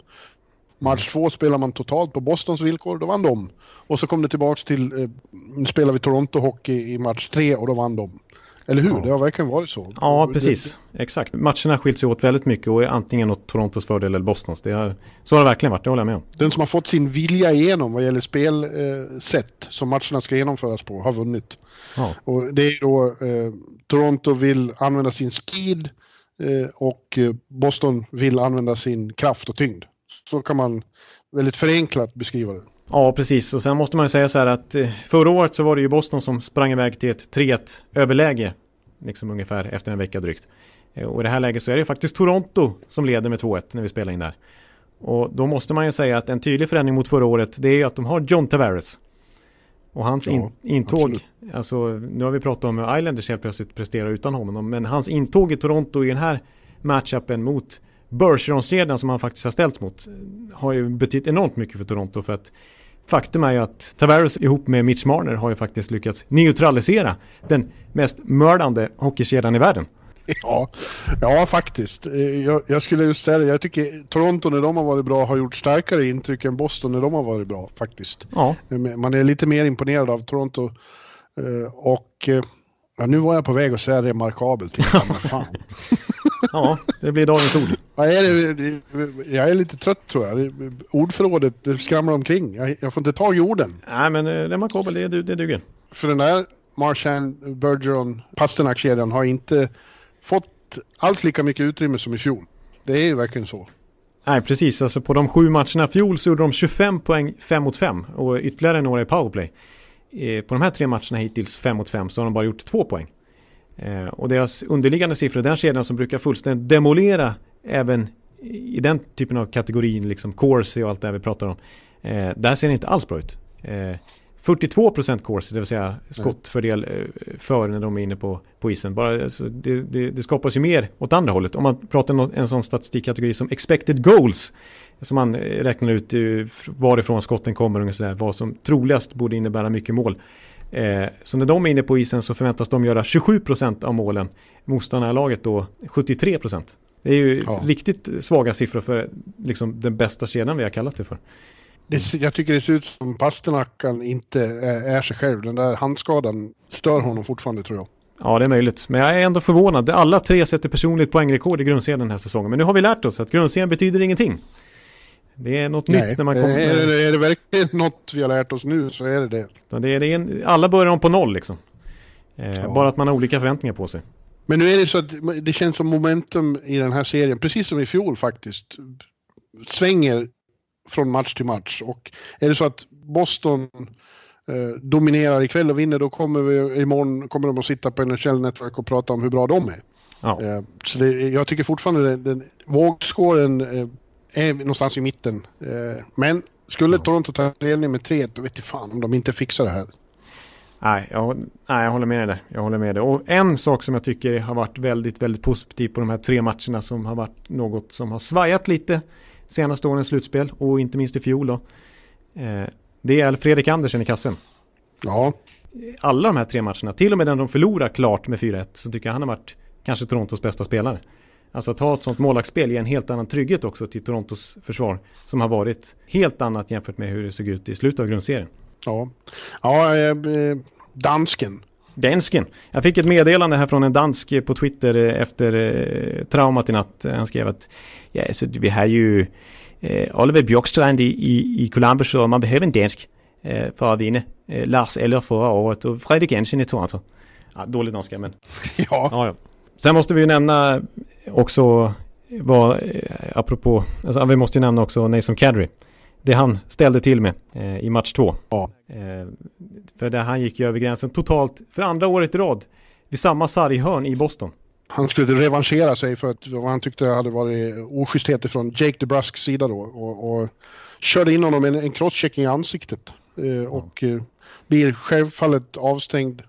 Match mm. två spelar man totalt på Bostons villkor, då vann de. Och så kom det tillbaks till, eh, spelar vi Toronto-hockey i match tre och då vann de. Eller hur? Ja. Det har verkligen varit så. Ja, precis. Exakt. Matcherna skilt sig åt väldigt mycket och är antingen åt Torontos fördel eller Bostons. Det har, så har det verkligen varit, det håller jag med om. Den som har fått sin vilja igenom vad gäller spelsätt eh, som matcherna ska genomföras på har vunnit. Ja. Och det är då eh, Toronto vill använda sin skid eh, och eh, Boston vill använda sin kraft och tyngd. Så kan man väldigt förenklat beskriva det. Ja, precis. Och sen måste man ju säga så här att eh, förra året så var det ju Boston som sprang iväg till ett 3-1 överläge. Liksom ungefär efter en vecka drygt. Eh, och i det här läget så är det faktiskt Toronto som leder med 2-1 när vi spelar in där. Och då måste man ju säga att en tydlig förändring mot förra året det är ju att de har John Tavares. Och hans in, ja, intåg, absolut. alltså nu har vi pratat om hur Islanders helt plötsligt presterar utan honom. Men hans intåg i Toronto i den här matchupen mot Bergeron-kedjan som han faktiskt har ställts mot har ju betytt enormt mycket för Toronto för att Faktum är ju att Tavares ihop med Mitch Marner har ju faktiskt lyckats neutralisera den mest mördande hockeykedjan i världen. Ja, ja faktiskt. Eh, jag, jag, skulle just säga det. Jag tycker Toronto när de har varit bra har gjort starkare intryck än Boston när de har varit bra faktiskt. Ja. Eh, man är lite mer imponerad av Toronto. Eh, och ja, nu var jag på väg att säga remarkabelt. Fan. ja, det blir dagens ord. Ja, jag är lite trött tror jag. Ordförrådet det skramlar omkring. Jag, jag får inte tag i orden. Nej, men remarkabel, det, det duger. För den där Marchand, Bergeron, Pasternak-kedjan har inte fått alls lika mycket utrymme som i fjol. Det är ju verkligen så. Nej, precis. Alltså på de sju matcherna i fjol så gjorde de 25 poäng 5 mot 5 och ytterligare några i powerplay. Eh, på de här tre matcherna hittills 5 mot 5 så har de bara gjort två poäng. Eh, och deras underliggande siffror, den kedjan som brukar fullständigt demolera även i den typen av kategorin, liksom Corsi och allt det här vi pratar om. Eh, där ser det inte alls bra ut. Eh, 42% course, det vill säga skottfördel eh, för när de är inne på, på isen. Bara, alltså, det, det, det, skapas ju mer åt andra hållet. Om man pratar om en sån statistikkategori som expected goals, som man eh, räknar ut eh, varifrån skotten kommer och sådär, vad som troligast borde innebära mycket mål. Eh, så när de är inne på isen så förväntas de göra 27% av målen. Motståndarlaget då 73%. Det är ju ja. riktigt svaga siffror för liksom, den bästa kedjan vi har kallat det för. Det, jag tycker det ser ut som Pasternackan inte är, sig själv. Den där handskadan stör honom fortfarande tror jag. Ja, det är möjligt. Men jag är ändå förvånad. Alla tre sätter personligt poängrekord i grundserien den här säsongen. Men nu har vi lärt oss att grundserien betyder ingenting. Det är något Nej, nytt när man kommer... Är, det, är det verkligen något vi har lärt oss nu så är det det. det, är, det är en, alla börjar om på noll liksom. Eh, ja. Bara att man har olika förväntningar på sig. Men nu är det så att det känns som momentum i den här serien, precis som i fjol faktiskt, svänger från match till match. Och är det så att Boston eh, dominerar ikväll och vinner, då kommer vi imorgon kommer de att sitta på NHL Network och prata om hur bra de är. Ja. Eh, så det, jag tycker fortfarande den, den vågskåren eh, är någonstans i mitten. Men skulle ja. Toronto ta ledning med tre, då vet jag fan om de inte fixar det här. Nej jag, nej, jag håller med dig där. Jag håller med dig. Och en sak som jag tycker har varit väldigt, väldigt positivt på de här tre matcherna som har varit något som har svajat lite senaste årens slutspel och inte minst i fjol då. Eh, det är Fredrik Andersen i kassen. Ja. Alla de här tre matcherna, till och med den de förlorar klart med 4-1, så tycker jag han har varit kanske Torontos bästa spelare. Alltså att ha ett sånt målvaktsspel ger en helt annan trygghet också till Torontos försvar som har varit helt annat jämfört med hur det såg ut i slutet av grundserien. Ja, ja eh, dansken. Dansken. Jag fick ett meddelande här från en dansk på Twitter efter eh, traumat i natt. Han skrev att ja, så vi har ju eh, Oliver Björkstrand i, i, i Columbus och man behöver en dansk eh, för att vinna. Eh, Lars Eller förra året och Fredrik Jensen i Toronto. Ja, dålig danska men... ja. ja, ja. Sen måste vi ju nämna också vad, eh, apropå, alltså vi måste ju nämna också Nason Kadri det han ställde till med eh, i match två. Ja. Eh, för där han gick ju över gränsen totalt för andra året i rad vid samma sarghörn i Boston. Han skulle revanschera sig för att vad han tyckte hade varit oschysthet från Jake DeBrusks sida då och, och körde in honom en, en crosschecking i ansiktet eh, och eh, blir självfallet avstängd,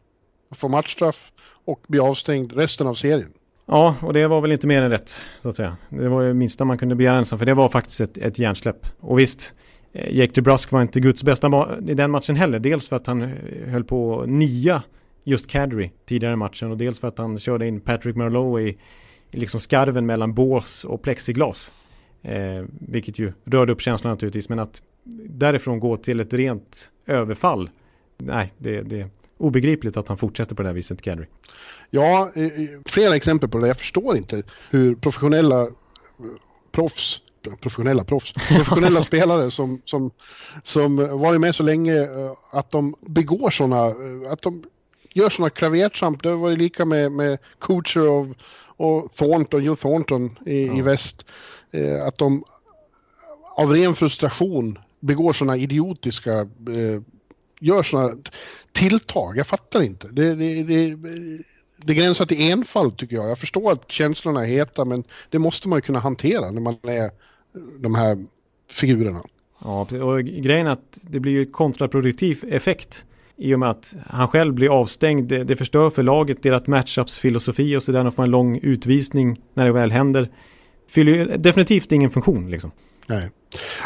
får matchstraff och blir avstängd resten av serien. Ja, och det var väl inte mer än rätt, så att säga. Det var det minsta man kunde begära ensam, för det var faktiskt ett, ett hjärnsläpp. Och visst, eh, Jake DeBrusk var inte Guds bästa i den matchen heller. Dels för att han eh, höll på nia just Cadry tidigare i matchen och dels för att han körde in Patrick Merlot i, i liksom skarven mellan bås och plexiglas. Eh, vilket ju rörde upp känslan naturligtvis, men att därifrån gå till ett rent överfall, nej, det, det obegripligt att han fortsätter på det här viset, Kadri. Ja, flera exempel på det. Jag förstår inte hur professionella proffs professionella proffs, professionella spelare som, som, som varit med så länge eh, att de begår sådana, eh, att de gör sådana klavertramp. Det har varit lika med, med Kucher och, och Thornton, Joe Thornton i, ja. i väst. Eh, att de av ren frustration begår sådana idiotiska, gör sådana tilltag. Jag fattar inte. Det, det, det, det gränsar till enfald tycker jag. Jag förstår att känslorna är heta men det måste man ju kunna hantera när man är de här figurerna. Ja, och grejen är att det blir ju kontraproduktiv effekt i och med att han själv blir avstängd. Det, det förstör för laget, deras matchups filosofi och sådär. De får en lång utvisning när det väl händer. Fyller ju definitivt ingen funktion liksom. Nej.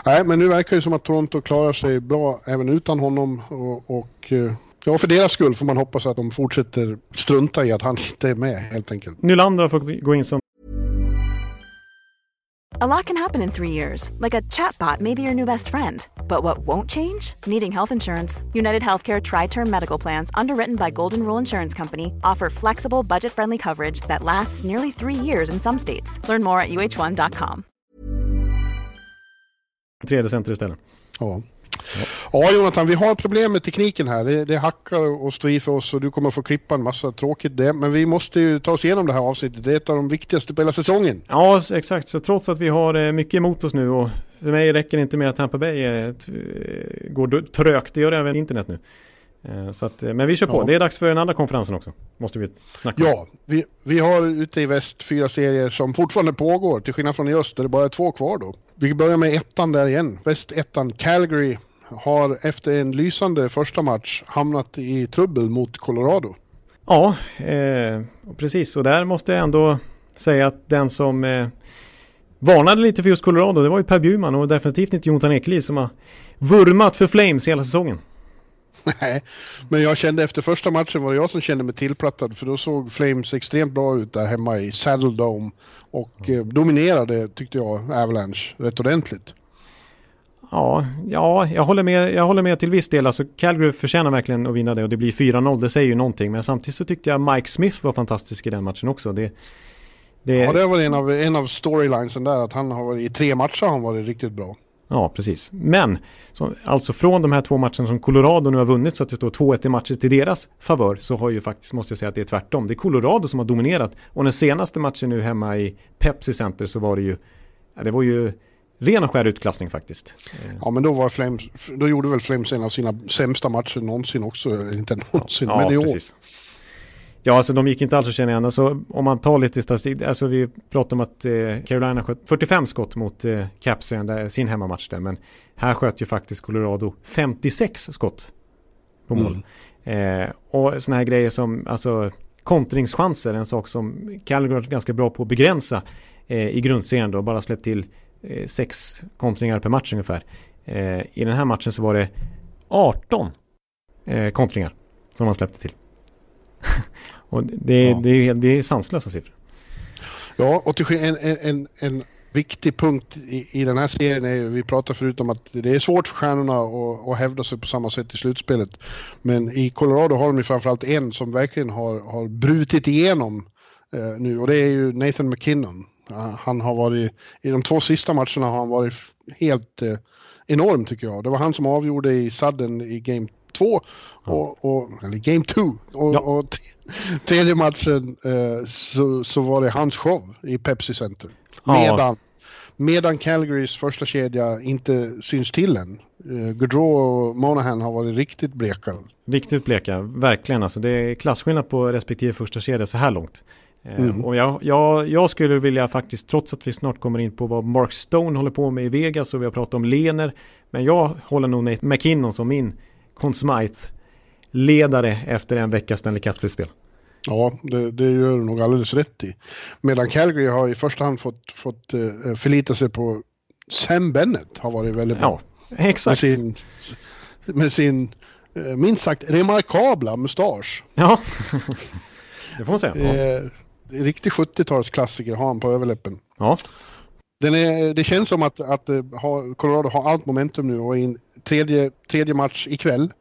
Nej, men nu verkar det som att Toronto klarar sig bra även utan honom och, och eh, Ja, för deras skull får man hoppas att de fortsätter strunta i att han inte är med helt enkelt. Nylander har fått gå in som A lot can happen in three years, like a chatbot may be your new best friend. But what won't change? Needing health insurance. United Healthcare Tri Term Medical Plans, underwritten by Golden Rule Insurance Company, offer flexible, budget friendly coverage that lasts nearly three years in some states. Learn more at uh1.com. Tredje center istället. Ja. Ja Jonathan, vi har problem med tekniken här. Det, det hackar och står i för oss och du kommer få klippa en massa tråkigt det. Men vi måste ju ta oss igenom det här avsnittet. Det är ett av de viktigaste på hela säsongen. Ja, exakt. Så trots att vi har eh, mycket emot oss nu och för mig räcker det inte med att Tampa Bay eh, går trögt. Det gör det även internet nu. Eh, så att, men vi kör på. Ja. Det är dags för den andra konferensen också. Måste vi snacka om. Ja, vi, vi har ute i väst fyra serier som fortfarande pågår. Till skillnad från i öst där det bara är två kvar då. Vi börjar med ettan där igen. Väst ettan Calgary har efter en lysande första match hamnat i trubbel mot Colorado. Ja, eh, precis. Och där måste jag ändå säga att den som eh, varnade lite för just Colorado, det var ju Per Bjurman och definitivt inte Jonathan Ekeliv som har vurmat för Flames hela säsongen. Nej, men jag kände efter första matchen var det jag som kände mig tillplattad för då såg Flames extremt bra ut där hemma i Saddle Dome och eh, dominerade tyckte jag Avalanche rätt ordentligt. Ja, ja jag, håller med, jag håller med till viss del. Alltså Calgary förtjänar verkligen att vinna det och det blir 4-0. Det säger ju någonting. Men samtidigt så tyckte jag Mike Smith var fantastisk i den matchen också. Det, det... Ja, det var en av, en av storylinesen där. Att han har varit, i tre matcher har han varit riktigt bra. Ja, precis. Men så, alltså från de här två matcherna som Colorado nu har vunnit så att det står 2-1 i matcher till deras favör så har ju faktiskt, måste jag säga att det är tvärtom. Det är Colorado som har dominerat och den senaste matchen nu hemma i Pepsi Center så var det ju, ja, det var ju ren och skär utklassning faktiskt. Ja, men då var Flames, då gjorde väl Flames en av sina sämsta matcher någonsin också, inte någonsin, ja, men i år. precis. Ja, alltså de gick inte alls att känna igen. Alltså, om man tar lite statistik, alltså vi pratade om att eh, Carolina sköt 45 skott mot eh, Caps i sin hemmamatch där, men här sköt ju faktiskt Colorado 56 skott på mål. Mm. Eh, och sådana här grejer som, alltså kontringschanser, en sak som Calgary är ganska bra på att begränsa eh, i grundserien då, bara släppt till sex kontringar per match ungefär. Eh, I den här matchen så var det 18 eh, kontringar som man släppte till. Och det, ja. det, det är sanslösa siffror. Ja, och till en, en, en viktig punkt i, i den här serien är, vi pratade förut om att det är svårt för stjärnorna att, att hävda sig på samma sätt i slutspelet. Men i Colorado har de ju framförallt en som verkligen har, har brutit igenom eh, nu och det är ju Nathan McKinnon. Han har varit, i de två sista matcherna har han varit helt eh, enorm tycker jag. Det var han som avgjorde i Sudden i Game 2, och, och, eller Game 2. Och, ja. och tredje matchen eh, så, så var det hans show i Pepsi Center. Medan, ja. medan Calgarys första kedja inte syns till än. Eh, Gaudreau och Monahan har varit riktigt bleka. Riktigt bleka, verkligen alltså. Det är klasskillnad på respektive första kedja så här långt. Eh, mm. Och jag, jag, jag, skulle vilja faktiskt, trots att vi snart kommer in på vad Mark Stone håller på med i Vegas och vi har pratat om Lener, men jag håller nog Nate McKinnon som min Conn Smythe-ledare efter en veckas Stanley Cup-slutspel. Ja, det, det gör du nog alldeles rätt i. Medan Calgary har i första hand fått, fått uh, förlita sig på Sam Bennett har varit väldigt bra. Ja, exakt. Med sin, med sin uh, minst sagt remarkabla mustasch. Ja, det får man säga. Ja. Riktig 70-talsklassiker har han på överläppen. Ja. Den är, det känns som att, att ha, Colorado har allt momentum nu och in tredje, tredje match ikväll.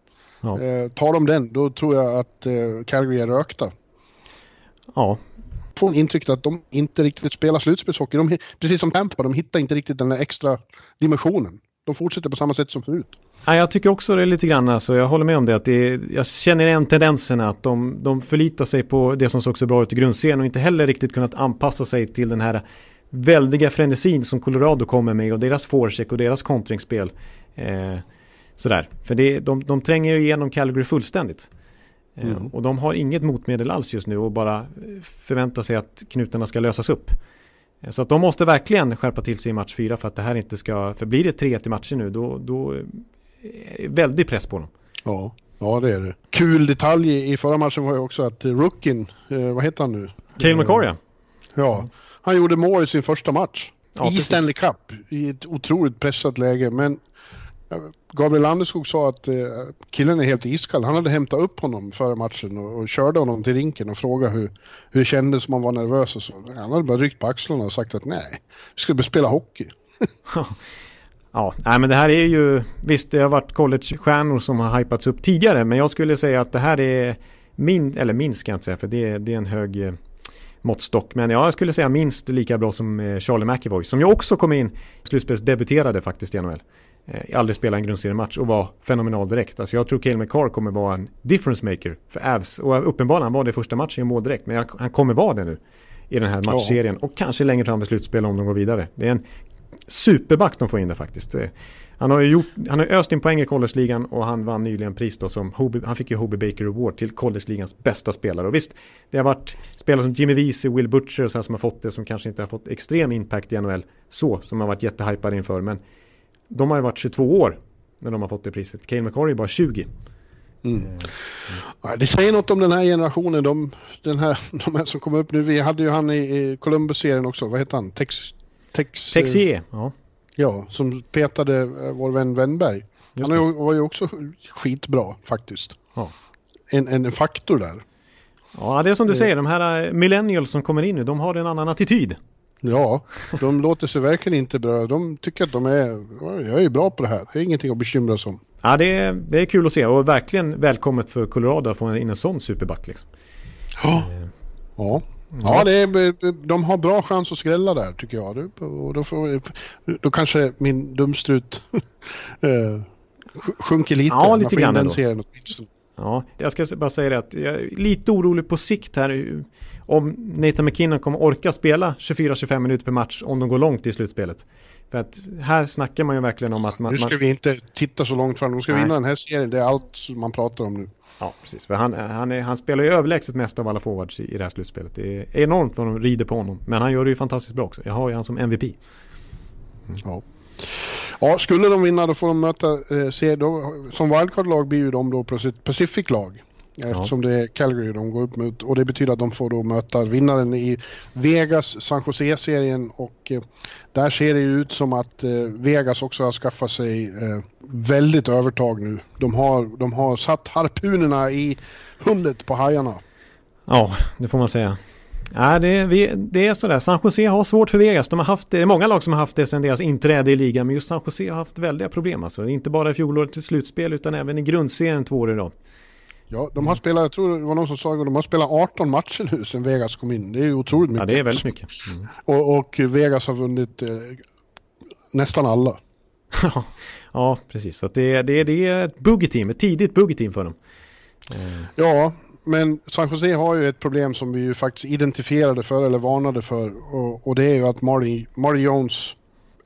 Ja. Eh, tar de den, då tror jag att eh, Calgary är rökta. Ja. Får intrycket att de inte riktigt spelar slutspelshockey. De, precis som Tampa, de hittar inte riktigt den där extra dimensionen. De fortsätter på samma sätt som förut. Ja, jag tycker också det är lite grann, alltså, jag håller med om det. Att det jag känner igen tendenserna att de, de förlitar sig på det som såg så bra ut i grundserien och inte heller riktigt kunnat anpassa sig till den här väldiga frenesin som Colorado kommer med och deras forecheck och deras kontringsspel. Eh, sådär, för det, de, de tränger igenom Calgary fullständigt. Eh, mm. Och de har inget motmedel alls just nu och bara förväntar sig att knutarna ska lösas upp. Eh, så att de måste verkligen skärpa till sig i match fyra för att det här inte ska, för blir det tre till matcher nu då, då är det väldig press på dem. Ja, ja det är det. Kul detalj i förra matchen var ju också att Rookin, eh, vad heter han nu? Cale McCoy Ja, han gjorde mål i sin första match. Ja, I precis. Stanley Cup i ett otroligt pressat läge. Men Gabriel Landeskog sa att eh, killen är helt iskall. Han hade hämtat upp honom före matchen och, och körde honom till rinken och frågade hur, hur det kändes om han var nervös och så. Han hade bara ryckt på axlarna och sagt att nej, vi ska bara spela hockey. ja, nej men det här är ju, visst det har varit collegestjärnor som har hypats upp tidigare, men jag skulle säga att det här är min, eller minst ska jag inte säga, för det, det är en hög eh, måttstock. Men jag skulle säga minst lika bra som eh, Charlie McEvoy, som ju också kom in, slutspelsdebuterade faktiskt i NHL. Eh, aldrig spelat en grundseriematch och var fenomenal direkt. Alltså jag tror Cale McCarr kommer vara en difference maker för Avs. Och uppenbarligen, han var det i första matchen och mål direkt. Men han kommer vara det nu i den här matchserien. Ja. Och kanske längre fram i slutspel om de går vidare. Det är en superback de får in där faktiskt. Eh, han har ju gjort, han har öst in poäng i collegeligan och han vann nyligen pris då som Hobie, han fick ju Hobie Baker Award till collegeligans bästa spelare. Och visst, det har varit spelare som Jimmy Vesey, Will Butcher och så som har fått det som kanske inte har fått extrem impact i NHL så, som har varit jättehypade inför. Men de har ju varit 22 år när de har fått det priset. Cale McCarry är bara 20. Mm. Mm. Det säger något om den här generationen, de, den här, de här som kommer upp nu. Vi hade ju han i, i Columbus-serien också, vad heter han? Tex... Tex Texier, ja. Ja, som petade eh, vår vän Wennberg. Han var ju också skitbra faktiskt. Ja. En, en faktor där. Ja, det är som du eh. säger, de här eh, millennials som kommer in nu, de har en annan attityd. Ja, de låter sig verkligen inte beröra. De tycker att de är, jag är bra på det här. Det är ingenting att bekymra sig om. Ja, det är, det är kul att se och verkligen välkommet för Colorado att få in en sån superback liksom. Ja. ja. Ja, det är, de har bra chans att skrälla där tycker jag. Och då, får, då kanske min dumstrut eh, sjunker lite. Ja, lite grann ändå. Ja, jag ska bara säga det att jag är lite orolig på sikt här om Nathan McKinnon kommer orka spela 24-25 minuter per match om de går långt i slutspelet. För att här snackar man ju verkligen om att man... Nu ska man... vi inte titta så långt fram, de ska Nej. vinna den här serien, det är allt man pratar om nu. Ja, precis. För han, han, är, han spelar ju överlägset mest av alla forwards i, i det här slutspelet. Det är enormt vad de rider på honom. Men han gör det ju fantastiskt bra också. Jag har ju han som MVP. Mm. Ja. Ja, skulle de vinna då får de möta, eh, se, då, som wildcard-lag blir ju de då Pacific-lag. Eftersom ja. det är Calgary de går upp mot och det betyder att de får då möta vinnaren i Vegas San Jose-serien och eh, där ser det ju ut som att eh, Vegas också har skaffat sig eh, väldigt övertag nu. De har, de har satt harpunerna i hullet på hajarna. Ja, det får man säga. Ja, det, vi, det är sådär. San Jose har svårt för Vegas. De har haft det, är många lag som har haft det sedan deras inträde i ligan. Men just San Jose har haft väldiga problem. Alltså. Inte bara i fjolåret till slutspel utan även i grundserien två år i rad. Ja, de har spelat, jag tror det var någon som sa att de har spelat 18 matcher nu sedan Vegas kom in. Det är ju otroligt mycket. Ja, det är väldigt mycket. Mm. Och, och, Vegas har vunnit eh, nästan alla. ja, precis. Så det, det, det är ett buggy-team, ett tidigt buggy-team för dem. Mm. Ja, men San Jose har ju ett problem som vi ju faktiskt identifierade för eller varnade för. Och, och det är ju att Marty, Marty Jones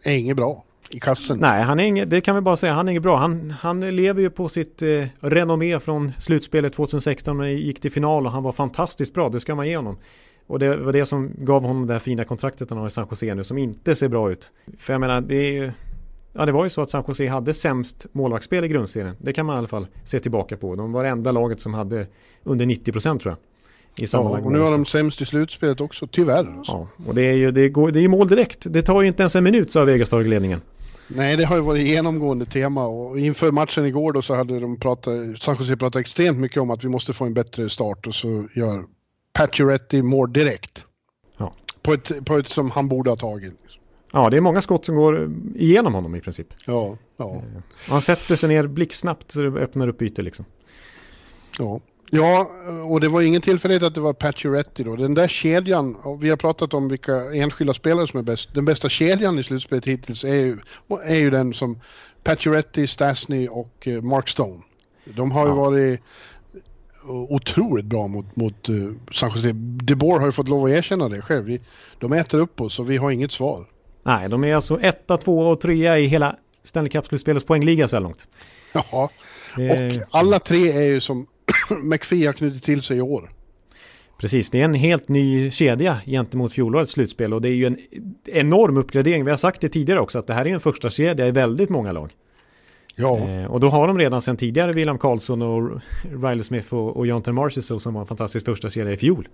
är inget bra i kassen. Nej, han är inget, det kan vi bara säga. Han är inget bra. Han, han lever ju på sitt eh, renommé från slutspelet 2016 när han gick till final och han var fantastiskt bra. Det ska man ge honom. Och det var det som gav honom det här fina kontraktet han har i San Jose nu som inte ser bra ut. För jag menar, det är ju... Ja, det var ju så att San Jose hade sämst målvaktsspel i grundserien. Det kan man i alla fall se tillbaka på. De var det enda laget som hade under 90 procent tror jag. I ja, och nu har de sämst i slutspelet också, tyvärr. Ja, och det är ju det går, det är mål direkt. Det tar ju inte ens en minut, sa Vegas-ledningen. Nej, det har ju varit genomgående tema och inför matchen igår då så hade de pratat, San Jose pratat extremt mycket om att vi måste få en bättre start och så gör Pacioretty mål direkt. Ja. På, ett, på ett som han borde ha tagit. Ja, det är många skott som går igenom honom i princip. Ja, ja. Eh, han sätter sig ner blixtsnabbt så det öppnar upp ytor liksom. Ja. Ja, och det var ingen tillfällighet att det var Pacioretty då. Den där kedjan, och vi har pratat om vilka enskilda spelare som är bäst. Den bästa kedjan i slutspelet hittills är ju, är ju den som Pacioretty, Stasny och eh, Mark Stone. De har ju varit otroligt bra mot, mot uh, San Jose. DeBoer har ju fått lov att erkänna det själv. Vi, de äter upp oss och vi har inget svar. Nej, de är alltså etta, två och trea i hela Stanley Cup-slutspelets poängliga så här långt. Ja, det... och alla tre är ju som McPhee har knutit till sig i år. Precis, det är en helt ny kedja gentemot fjolårets slutspel och det är ju en enorm uppgradering. Vi har sagt det tidigare också att det här är en första kedja i väldigt många lag. Ja. Eh, och då har de redan sedan tidigare William Karlsson och Riley Smith och, och Jonathan Marchessault som var en fantastisk första kedja i fjol.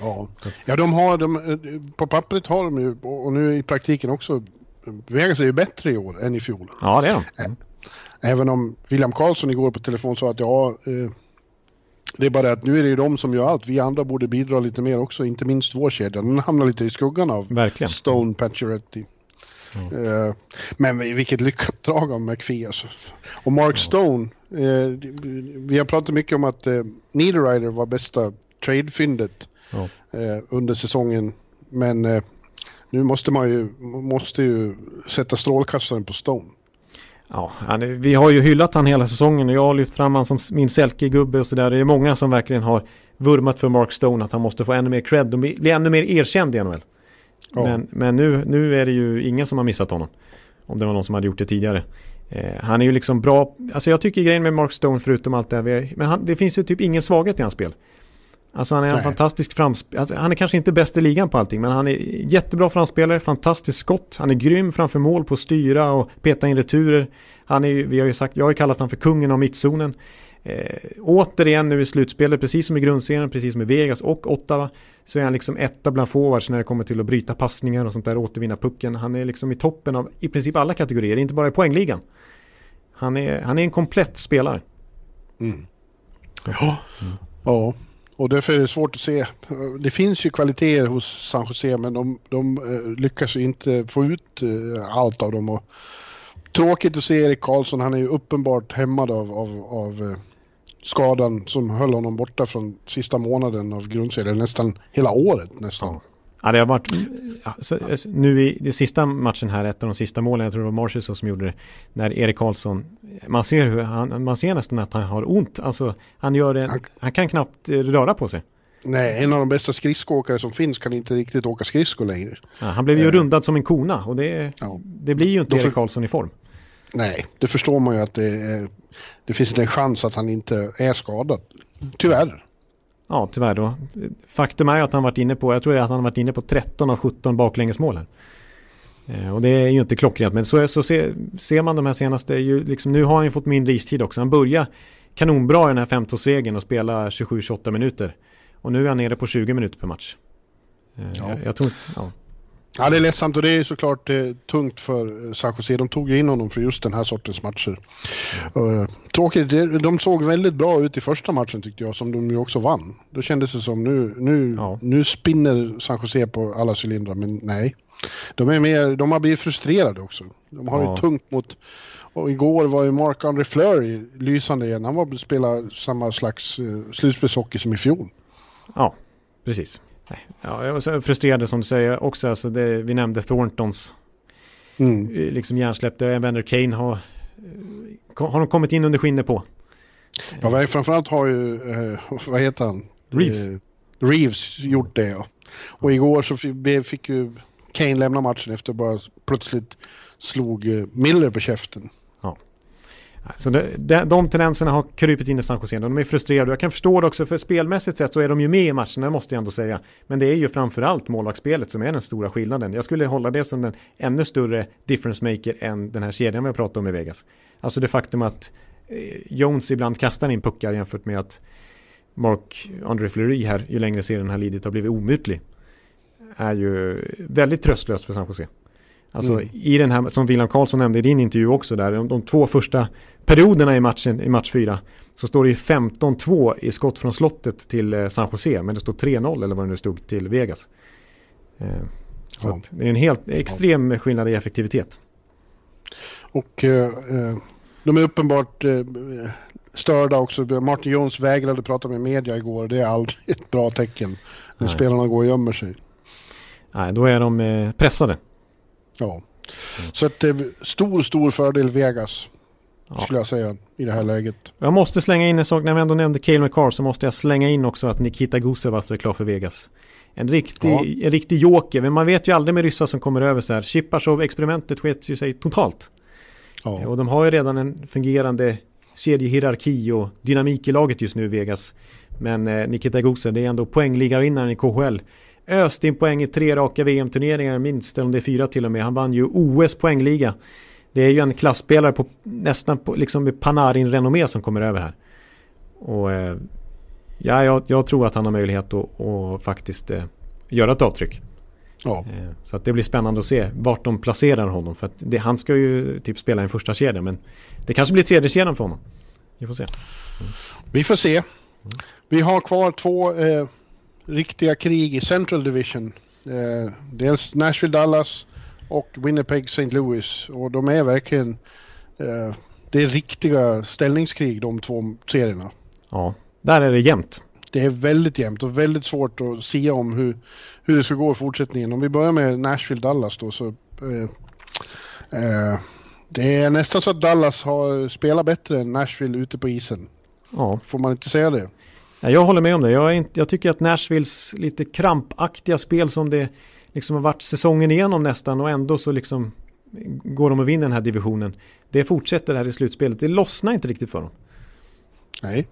Ja, ja de har, de, på pappret har de ju, och nu i praktiken också, Vegas är ju bättre i år än i fjol. Ja, det är de. Även om William Karlsson igår på telefon sa att ja, eh, det är bara att nu är det ju de som gör allt. Vi andra borde bidra lite mer också, inte minst vår kedja. Den hamnar lite i skuggan av Verkligen. Stone Pacioretty. Mm. Uh, men vilket lyckat drag av McPhee alltså. Och Mark mm. Stone, uh, vi har pratat mycket om att uh, Niederreiter var bästa tradefyndet mm. under säsongen. Men nu måste man ju, måste ju sätta strålkastaren på Stone. Ja, vi har ju hyllat han hela säsongen och jag har lyft fram han som min Selke-gubbe och sådär. Det är många som verkligen har vurmat för Mark Stone att han måste få ännu mer cred och bli ännu mer erkänd i NHL. Ja. Men, men nu, nu är det ju ingen som har missat honom. Om det var någon som hade gjort det tidigare. Eh, han är ju liksom bra, alltså jag tycker grejen med Mark Stone förutom allt det här, men han, det finns ju typ ingen svaghet i hans spel. Alltså han är en Nej. fantastisk framspelare. Alltså han är kanske inte bäst i ligan på allting men han är jättebra framspelare, fantastiskt skott. Han är grym framför mål på att styra och peta in returer. Han är vi har ju sagt, jag har ju kallat honom för kungen av mittzonen. Eh, återigen nu i slutspelet, precis som i grundserien, precis som i Vegas och Ottawa, så är han liksom etta bland forwards när det kommer till att bryta passningar och sånt där, återvinna pucken. Han är liksom i toppen av i princip alla kategorier, inte bara i poängligan. Han är, han är en komplett spelare. Mm. Ja. Mm. ja, och därför är det svårt att se. Det finns ju kvaliteter hos San Jose men de, de eh, lyckas ju inte få ut eh, allt av dem. Och tråkigt att se Erik Karlsson, han är ju uppenbart hämmad av, av, av eh, skadan som höll honom borta från sista månaden av grundserien, nästan hela året nästan. Ja. Det har varit ja, så, nu i den sista matchen här, ett av de sista målen, jag tror det var Marshall som gjorde det, när Erik Karlsson, man ser hur han, man ser nästan att han har ont, alltså han gör det, han, han kan knappt röra på sig. Nej, en av de bästa skridskoåkare som finns kan inte riktigt åka skridskor längre. Ja, han blev ju eh. rundad som en kona och det, ja. det blir ju inte Erik Karlsson i form. Nej, det förstår man ju att det, det finns inte en chans att han inte är skadad. Tyvärr. Ja, tyvärr då. Faktum är att han varit inne på, jag tror att han varit inne på 13 av 17 baklängesmål här. Eh, och det är ju inte klockrent, men så, så ser, ser man de här senaste, ju, liksom, nu har han ju fått mindre istid också. Han börjar kanonbra i den här 15-regeln och spelar 27-28 minuter. Och nu är han nere på 20 minuter per match. Eh, ja. Jag, jag tror, ja. Ja, det är ledsamt och det är såklart eh, tungt för eh, San Jose. De tog ju in honom för just den här sortens matcher. Uh, tråkigt, de såg väldigt bra ut i första matchen tyckte jag, som de ju också vann. Då kändes det som nu, nu, ja. nu spinner San Jose på alla cylindrar, men nej. De, är mer, de har blivit frustrerade också. De har ja. det tungt mot... Och igår var ju Mark-André Fleury lysande igen. Han var spela samma slags uh, slutspelshockey som i fjol. Ja, precis. Ja, jag var så frustrerad som du säger också. Alltså det, vi nämnde Thorntons mm. Eh, liksom hjärnsläpp. Evander Kane har, eh, har de kommit in under skinnet på. Ja, framförallt har ju, eh, vad heter han? Reeves. Reeves gjort det ja. Och igår så fick ju Kane lämna matchen efter att bara plötsligt slog Miller på käften. Så det, de, de tendenserna har krypit in i San Jose. De är frustrerade. Jag kan förstå det också för spelmässigt sett så är de ju med i matcherna måste jag ändå säga. Men det är ju framförallt målvaktsspelet som är den stora skillnaden. Jag skulle hålla det som den ännu större difference maker än den här kedjan vi har pratat om i Vegas. Alltså det faktum att eh, Jones ibland kastar in puckar jämfört med att Mark André Fleury här, ju längre serien har lidit, har blivit omutlig. Är ju väldigt tröstlöst för San Jose. Alltså mm. i den här, som William Karlsson nämnde i din intervju också där, de, de två första perioderna i matchen, i match fyra, så står det ju 15-2 i skott från slottet till eh, San Jose, men det står 3-0 eller vad det nu stod till Vegas. Eh, så ja. det är en helt extrem ja. skillnad i effektivitet. Och eh, eh, de är uppenbart eh, störda också. Martin Jones vägrade prata med media igår. Det är aldrig ett bra tecken när Nej. spelarna går och gömmer sig. Nej, då är de eh, pressade. Ja, mm. så att det är stor, stor fördel Vegas. Ja. Skulle jag säga i det här läget. Jag måste slänga in en sak, när vi ändå nämnde Cale McCarr så måste jag slänga in också att Nikita Gusevas är klar för Vegas. En riktig, ja. en riktig joker, men man vet ju aldrig med ryssar som kommer över så här. Chipashov-experimentet sket ju sig totalt. Ja. Och de har ju redan en fungerande kedjehierarki och dynamik i laget just nu i Vegas. Men eh, Nikita Gusev, det är ändå poängligavinnaren i KHL öst in poäng i tre raka VM-turneringar minst, eller om det är fyra till och med. Han vann ju OS poängliga. Det är ju en klassspelare på nästan på, liksom med Panarin-renommé som kommer över här. Och eh, ja, jag, jag, tror att han har möjlighet att, att faktiskt eh, göra ett avtryck. Ja. Eh, så att det blir spännande att se vart de placerar honom. För att det, han ska ju typ spela en första kedja men det kanske blir tredje kedjan för honom. Vi får se. Mm. Vi får se. Vi har kvar två eh, riktiga krig i Central Division. Dels Nashville Dallas och Winnipeg St. Louis. Och de är verkligen... Eh, det är riktiga ställningskrig de två serierna. Ja, där är det jämnt. Det är väldigt jämnt och väldigt svårt att säga om hur, hur det ska gå i fortsättningen. Om vi börjar med Nashville Dallas då så... Eh, eh, det är nästan så att Dallas har spelat bättre än Nashville ute på isen. Ja. Får man inte säga det? Jag håller med om det. Jag, inte, jag, tycker att Nashvilles lite krampaktiga spel som det liksom har varit säsongen igenom nästan och ändå så liksom går de och vinner den här divisionen. Det fortsätter här i slutspelet. Det lossnar inte riktigt för dem. Nej.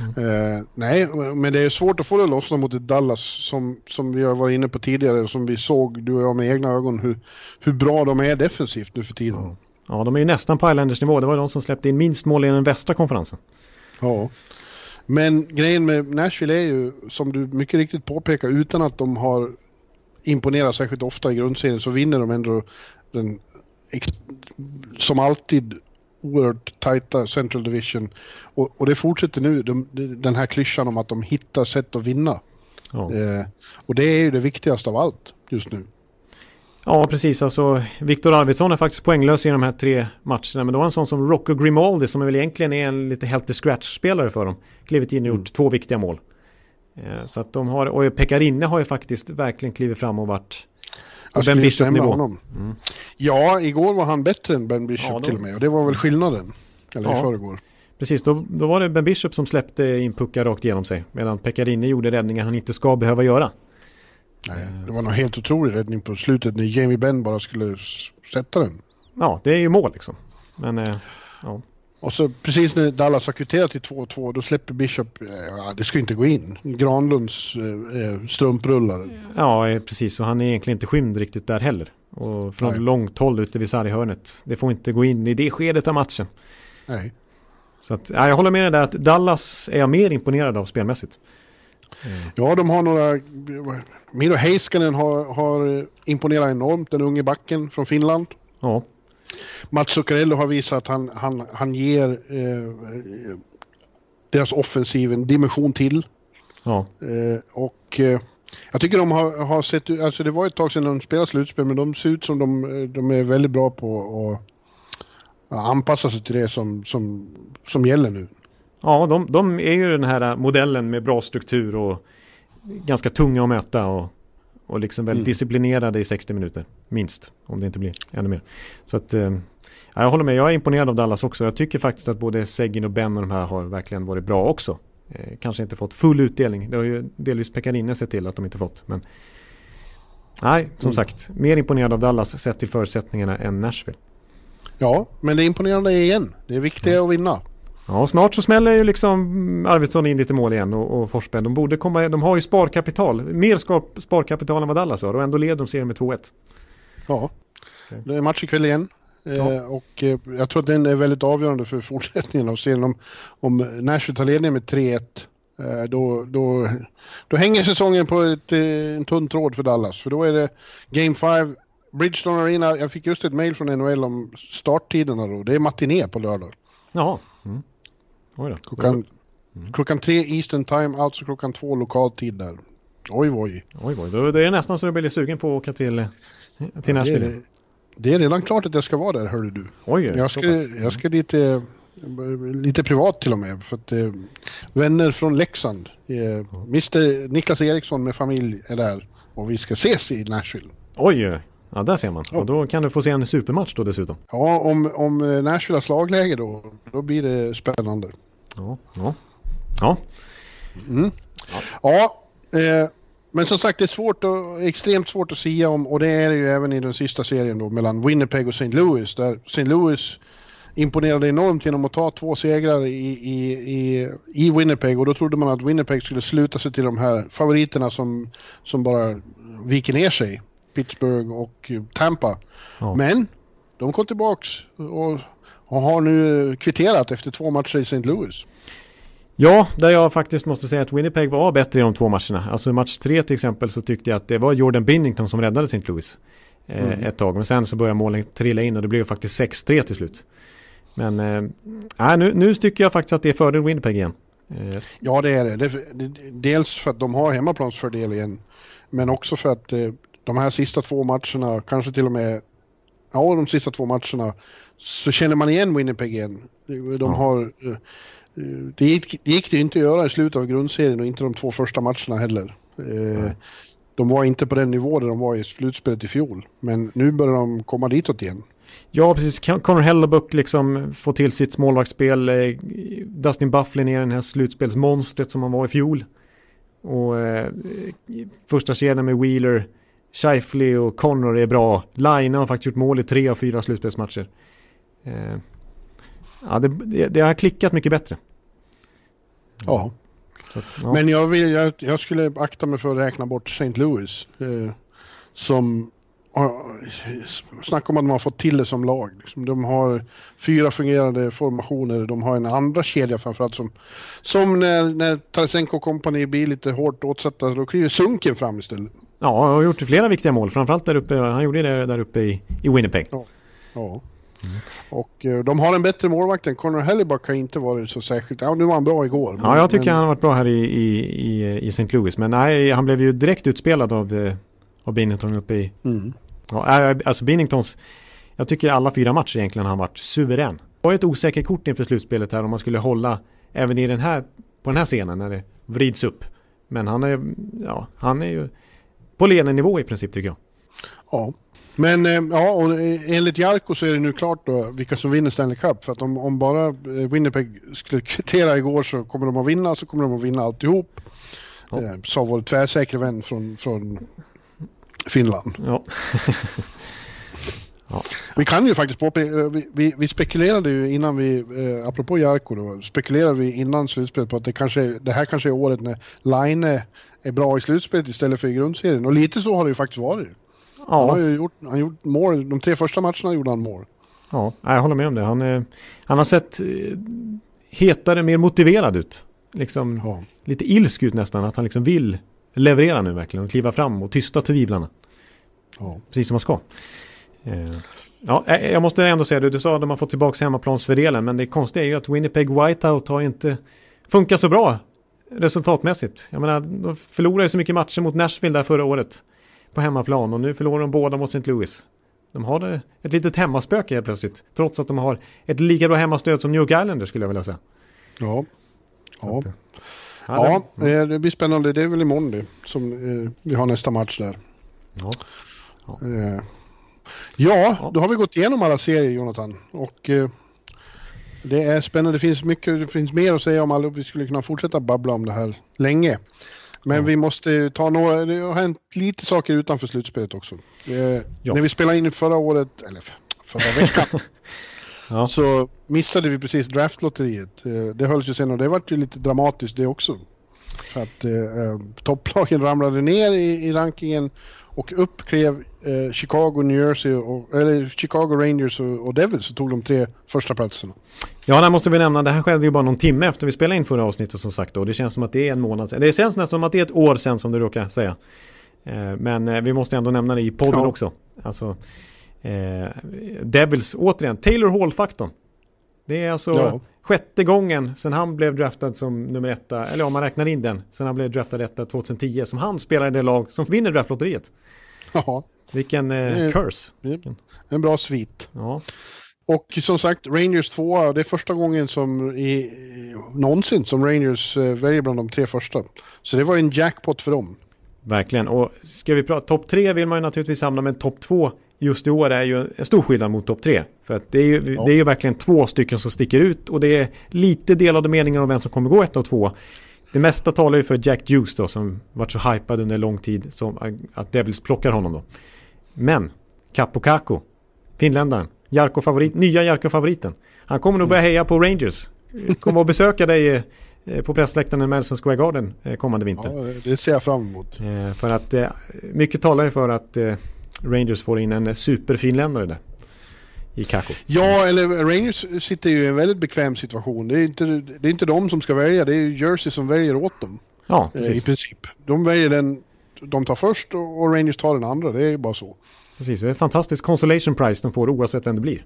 Mm. Uh, nej, men det är svårt att få det att lossna mot ett Dallas som, som vi har varit inne på tidigare som vi såg, du och jag med egna ögon, hur, hur bra de är defensivt nu för tiden. Ja. ja, de är ju nästan på Islanders nivå. Det var de som släppte in minst mål i den västra konferensen. Ja. Men grejen med Nashville är ju, som du mycket riktigt påpekar, utan att de har imponerat särskilt ofta i grundserien så vinner de ändå den, som alltid, oerhört tajta Central Division. Och, och det fortsätter nu, de, den här klyschan om att de hittar sätt att vinna. Ja. Eh, och det är ju det viktigaste av allt just nu. Ja, precis. Alltså, Viktor Arvidsson är faktiskt poänglös i de här tre matcherna. Men då var en sån som Rocco Grimaldi som väl egentligen är en lite healthy scratch-spelare för dem. Klivit in och gjort mm. två viktiga mål. Eh, så att de har, och Pekarinne har ju faktiskt verkligen klivit fram och varit på Ben Bishop-nivå. Mm. Ja, igår var han bättre än Ben Bishop ja, då... till och med. Och det var väl skillnaden. Eller ja. i förrgår. Precis, då, då var det Ben Bishop som släppte in puckar rakt igenom sig. Medan Pekarinne gjorde räddningar han inte ska behöva göra. Nej, det var nog helt otrolig räddning på slutet när Jamie Benn bara skulle sätta den. Ja, det är ju mål liksom. Men, eh, ja. Och så precis när Dallas har kvitterat till 2-2 då släpper Bishop, eh, ja det ska inte gå in, Granlunds eh, eh strumprullar. Ja eh, precis och han är egentligen inte skymd riktigt där heller. Och från Nej. långt håll ute vid sarghörnet. Det får inte gå in i det skedet av matchen. Nej. Så att, ja, jag håller med dig där att Dallas är jag mer imponerad av spelmässigt. Mm. Ja, de har några... Miro Heiskanen har, har imponerat enormt, den unge backen från Finland. Ja. Mats Zuccarello har visat att han, han, han ger eh, deras offensiv en dimension till. Ja. Eh, och eh, jag tycker de har, har sett ut, alltså det var ett tag sedan de spelade slutspel, men de ser ut som de, de är väldigt bra på att anpassa sig till det som, som, som gäller nu. Ja, de, de är ju den här modellen med bra struktur och ganska tunga att möta och, och liksom väldigt mm. disciplinerade i 60 minuter. Minst, om det inte blir ännu mer. Så att, eh, jag håller med, jag är imponerad av Dallas också. Jag tycker faktiskt att både Seggin och Ben och de här har verkligen varit bra också. Eh, kanske inte fått full utdelning. Det har ju delvis Pekarinne sett till att de inte fått. Men nej, som mm. sagt, mer imponerad av Dallas sett till förutsättningarna än Nashville. Ja, men det är imponerande igen. Det är viktigt mm. att vinna. Ja, snart så smäller ju liksom Arvidsson in lite mål igen och, och Forsberg. De borde komma, de har ju sparkapital. Mer sparkapital än vad Dallas har och ändå leder de serien med 2-1. Ja, det är match ikväll igen. Eh, ja. Och eh, jag tror att den är väldigt avgörande för fortsättningen av serien. Om, om Nashville tar ledningen med 3-1 eh, då, då, då hänger säsongen på ett, en tunn tråd för Dallas. För då är det Game 5, Bridgestone Arena. Jag fick just ett mail från NHL om starttiderna då. Det är matiné på lördag. Jaha. Mm. Oj då. Klockan, mm. klockan tre Eastern time, alltså klockan två lokal tid där. Oj, oj. Oj, oj. Då är det nästan så du blir sugen på att åka till, till Nashville. Ja, det, det, är redan klart att jag ska vara där, hörde du. Oj, jag ska, jag ska dit eh, lite privat till och med. För att eh, vänner från Leksand, eh, Mr Niklas Eriksson med familj är där. Och vi ska ses i Nashville. Oj, Ja, där ser man. Och då kan du få se en supermatch då dessutom. Ja, om, om eh, Nashville har slagläge då, då blir det spännande. Ja, ja. Ja. Mm. ja. ja eh, men som sagt, det är svårt och, extremt svårt att säga om, och det är det ju även i den sista serien då, mellan Winnipeg och St. Louis, där St. Louis imponerade enormt genom att ta två segrar i, i, i, i Winnipeg och då trodde man att Winnipeg skulle sluta sig till de här favoriterna som, som bara viker ner sig. Pittsburgh och Tampa. Ja. Men de kom tillbaks och, och har nu kvitterat efter två matcher i St. Louis. Ja, där jag faktiskt måste säga att Winnipeg var bättre i de två matcherna. Alltså i match tre till exempel så tyckte jag att det var Jordan Binnington som räddade St. Louis. Eh, mm. Ett tag, men sen så började målen trilla in och det blev faktiskt 6-3 till slut. Men eh, nu, nu tycker jag faktiskt att det är fördel Winnipeg igen. Eh. Ja, det är det. det. Dels för att de har hemmaplansfördel igen. Men också för att eh, de här sista två matcherna, kanske till och med, ja de sista två matcherna, så känner man igen Winnipeg igen. De ja. har, eh, det gick, det gick det inte att göra i slutet av grundserien och inte de två första matcherna heller. Eh, Nej. De var inte på den nivå där de var i slutspelet i fjol, men nu börjar de komma ditåt igen. Ja, precis. Connor Hellebuck liksom får till sitt målvaktsspel. Eh, Dustin Bufflin är den här slutspelsmonstret som han var i fjol. Och eh, första kedjan med Wheeler, Shifley och Connor är bra. Line har faktiskt gjort mål i tre av fyra slutspelsmatcher. Eh, ja, det, det, det, har klickat mycket bättre. Ja. Att, ja. Men jag, vill, jag, jag, skulle akta mig för att räkna bort St. Louis. Eh, som Snacka om att de har fått till det som lag. Liksom. De har fyra fungerande formationer. De har en andra kedja framförallt som, som när, när Tarasenko Company blir lite hårt åtsatta, då kliver Sunken fram istället. Ja, han har gjort flera viktiga mål. Framförallt där uppe. Han gjorde det där uppe i, i Winnipeg. Ja. ja. Mm. Och uh, de har en bättre målvakt än Connor Hellebuck har inte varit så särskilt... Ja, nu var han bra igår. Men, ja, jag tycker men... han har varit bra här i, i, i, i St. Louis. Men nej, han blev ju direkt utspelad av, uh, av Binnington uppe i, mm. Ja, alltså Binningtons, jag tycker alla fyra matcher egentligen har han varit suverän. Det var ett osäkert kort inför slutspelet här om man skulle hålla även i den här, på den här scenen när det vrids upp. Men han är, ja, han är ju på nivå i princip tycker jag. Ja, men eh, ja, och enligt Jarko så är det nu klart då vilka som vinner Stanley Cup. För att om, om bara eh, Winnipeg skulle kvittera igår så kommer de att vinna, så kommer de att vinna alltihop. Ja. Eh, sa vår tvärsäkra vän från, från Finland. Ja. ja. Vi kan ju faktiskt påpeka, vi, vi, vi, spekulerade ju innan vi, eh, apropå Jarko då, spekulerade vi innan slutspelet på att det, kanske, det här kanske är året när Line är bra i slutspelet istället för i grundserien. Och lite så har det ju faktiskt varit. Ja. Han har ju gjort, han gjort mål, de tre första matcherna gjorde han mål. Ja, jag håller med om det. Han, han har sett eh, hetare, mer motiverad ut. Liksom ja. lite ilsk ut nästan, att han liksom vill leverera nu verkligen och kliva fram och tysta tvivlarna. Ja. Precis som man ska. Eh, ja, eh, jag måste ändå säga det, du sa att de har fått tillbaka hemmaplansfördelen, men det konstiga är ju att Winnipeg Whiteout har inte funkat så bra resultatmässigt. Jag menar, de förlorade ju så mycket matcher mot Nashville där förra året på hemmaplan och nu förlorar de båda mot St. Louis. De har ett litet hemmaspöke helt plötsligt, trots att de har ett lika bra hemmastöd som New York Islanders skulle jag vilja säga. Ja. Ja. Att, ja, det, det blir spännande. Det är väl imorgon det som eh, vi har nästa match där. Ja. Ja. Eh, ja, då har vi gått igenom alla serier Jonathan. Och eh, det är spännande. Det finns mycket, det finns mer att säga om alla. Vi skulle kunna fortsätta babbla om det här länge. Men ja. vi måste ta några, det har hänt lite saker utanför slutspelet också. Eh. När vi spelade in förra året, eller förra veckan, ja. så missade vi precis draftlotteriet. Eh, det hölls ju sen och det var ju lite dramatiskt det också. För att eh, eh, topplagen ramlade ner i, i rankingen och upp klev eh, Chicago, New Jersey, och, eller Chicago Rangers och, och Devils så tog de tre första platserna. Ja, där måste vi nämna, det här skedde ju bara någon timme efter vi spelade in förra avsnittet som sagt då. Det känns som att det är en månad sedan. Det känns nästan som att det är ett år sedan som du råkar säga. Eh, men eh, vi måste ändå nämna det i podden ja. också. Alltså, eh, Devils, återigen, Taylor Hall-faktorn. Det är alltså ja. sjätte gången sen han blev draftad som nummer etta, eller om man räknar in den, sen han blev draftad etta 2010, som han spelar i det lag som vinner draftlotteriet. Ja. Vilken eh, curse. En bra svit. Ja. Och som sagt, Rangers 2, det är första gången som i, någonsin som Rangers eh, väljer bland de tre första. Så det var en jackpot för dem. Verkligen, och ska vi prata topp tre vill man ju naturligtvis hamna, men topp två just i år är ju en stor skillnad mot topp tre. För att det är ju ja. det är ju verkligen två stycken som sticker ut och det är lite delade meningar om vem som kommer gå ett och två. Det mesta talar ju för Jack Juice då som varit så hypad under lång tid som att Devils plockar honom då. Men Capo Caco, finländaren, Jarko favorit, nya Jarko-favoriten. Han kommer nog börja heja på Rangers. Kommer att besöka dig eh, på pressläktaren i Madison Square Garden eh, kommande vinter. Ja, det ser jag fram emot. Eh, för att mycket talar ju för att Rangers får in en superfinländare där. I Kako. Ja, eller Rangers sitter ju i en väldigt bekväm situation. Det är inte, det är inte de som ska välja, det är Jersey som väljer åt dem. Ja, precis. I princip. De väljer den de tar först och Rangers tar den andra, det är ju bara så. Precis, det är ett fantastiskt consolation prize de får oavsett vem det blir.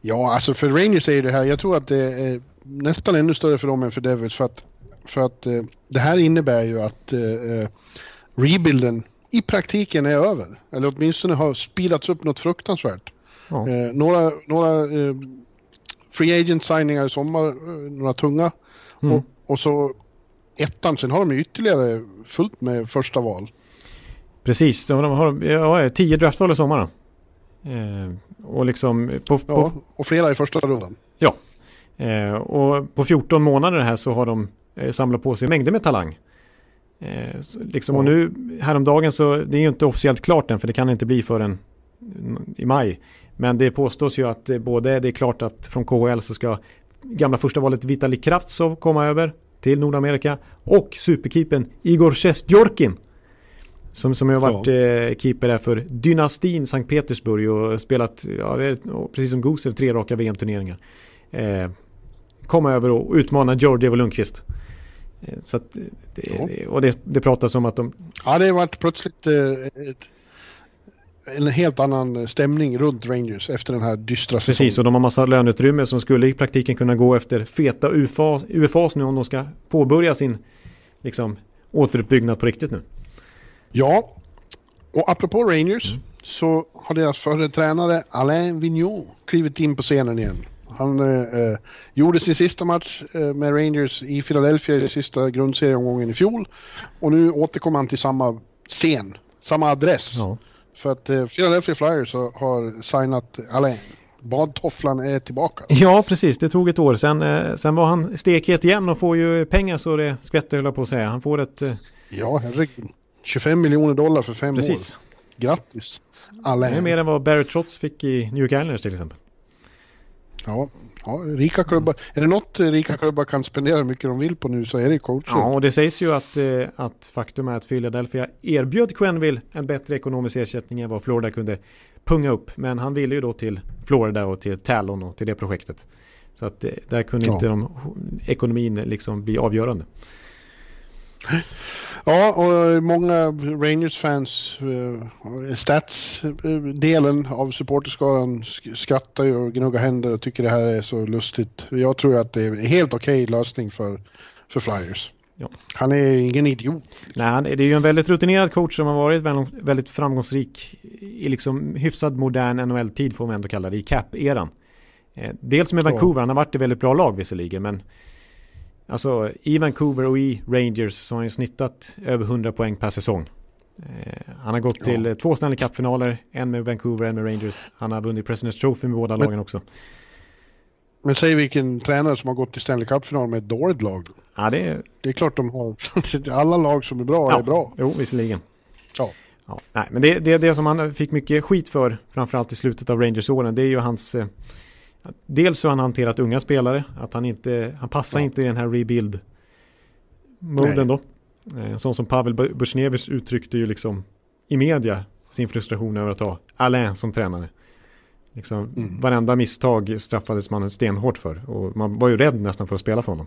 Ja, alltså för Rangers är det här, jag tror att det är nästan ännu större för dem än för Devils för att, för att eh, det här innebär ju att eh, eh, rebuilden i praktiken är över. Eller åtminstone har speedats upp något fruktansvärt. Ja. Eh, några några eh, free agent signingar i sommar, eh, några tunga. Mm. Och, och så ettan, sen har de ytterligare fullt med första val. Precis, de har ja, tio draftval i sommar. Och liksom på, på, ja, och flera i första rundan. Ja, eh, och på 14 månader här så har de eh, samlat på sig mängder med talang. Eh, så, liksom, ja. Och nu häromdagen så, det är ju inte officiellt klart än för det kan inte bli förrän i maj. Men det påstås ju att både det är klart att från KHL så ska gamla första valet Vitali Kravtsov komma över till Nordamerika och superkeepern Igor Sjestjorkin som, som har varit ja. eh, keeper där för dynastin Sankt Petersburg och spelat, ja, precis som Gusev, tre raka VM-turneringar. Eh, komma över och utmana Georgiev och Lundqvist. Eh, så att, det, ja. och det, det pratas om att de... Ja, det har varit plötsligt eh, ett, en helt annan stämning runt Rangers efter den här dystra säsongen. Precis, och de har massa löneutrymme som skulle i praktiken kunna gå efter feta UFAs, UFAs nu om de ska påbörja sin liksom, återuppbyggnad på riktigt nu. Ja, och apropå Rangers. Mm. så har deras förre tränare Alain Vigneault klivit in på scenen igen. Han eh, gjorde sin sista match eh, med Rangers i Philadelphia i sista grundserieomgången i fjol. Och nu återkommer han till samma scen, samma adress. Ja. För att eh, Philadelphia Flyers har signat Alain. Badtofflan är tillbaka. Ja, precis. Det tog ett år. Sen, eh, sen var han stekhet igen och får ju pengar så det skvätter, höll på att säga. Han får ett... Eh... Ja, herregud. 25 miljoner dollar för fem precis. år. Grattis. Alain. Det är mer än vad Barrett Trotz fick i New York Islanders till exempel. Ja, ja, rika klubbar. Är det något rika klubbar kan spendera mycket de vill på nu så är det coacher. Ja, och det sägs ju att, eh, att faktum är att Philadelphia erbjöd Quenneville en bättre ekonomisk ersättning än vad Florida kunde punga upp. Men han ville ju då till Florida och till Talon och till det projektet. Så att eh, där kunde ja. inte de, ekonomin liksom bli avgörande. Ja, och många Rangers-fans, uh, Stats-delen av supporterskaran skrattar ju och gnuggar händer och tycker det här är så lustigt. Jag tror att det är en helt okej okay lösning för, för Flyers. Ja. Han är ingen idiot. Nej, det är ju en väldigt rutinerad coach som har varit väldigt framgångsrik i liksom hyfsad modern NHL-tid får man ändå kalla det, i cap-eran. Eh, dels med Vancouver, ja. han har varit i väldigt bra lag visserligen, men Alltså i Vancouver och i Rangers så har han ju snittat över 100 poäng per säsong. Eh, han har gått till ja. två Stanley Cup-finaler, en med Vancouver, en med Rangers. Han har vunnit President's Trophy med båda men, lagen också. Men säg vilken tränare som har gått till Stanley Cup-final med ett dåligt lag. Ja, det, är... det är klart de har. Alla lag som är bra ja. är bra. Jo, visserligen. Ja. ja. Nej, men det, det, det som han fick mycket skit för, framförallt i slutet av Rangers-åren, det är ju hans eh, Dels hur han hanterat unga spelare, att han inte, han passar ja. inte i den här rebuild moden då. En eh, sån som Pavel Busjnevis uttryckte ju liksom i media sin frustration över att ha Alain som tränare. Liksom, mm. Varenda misstag straffades man stenhårt för och man var ju rädd nästan för att spela för honom.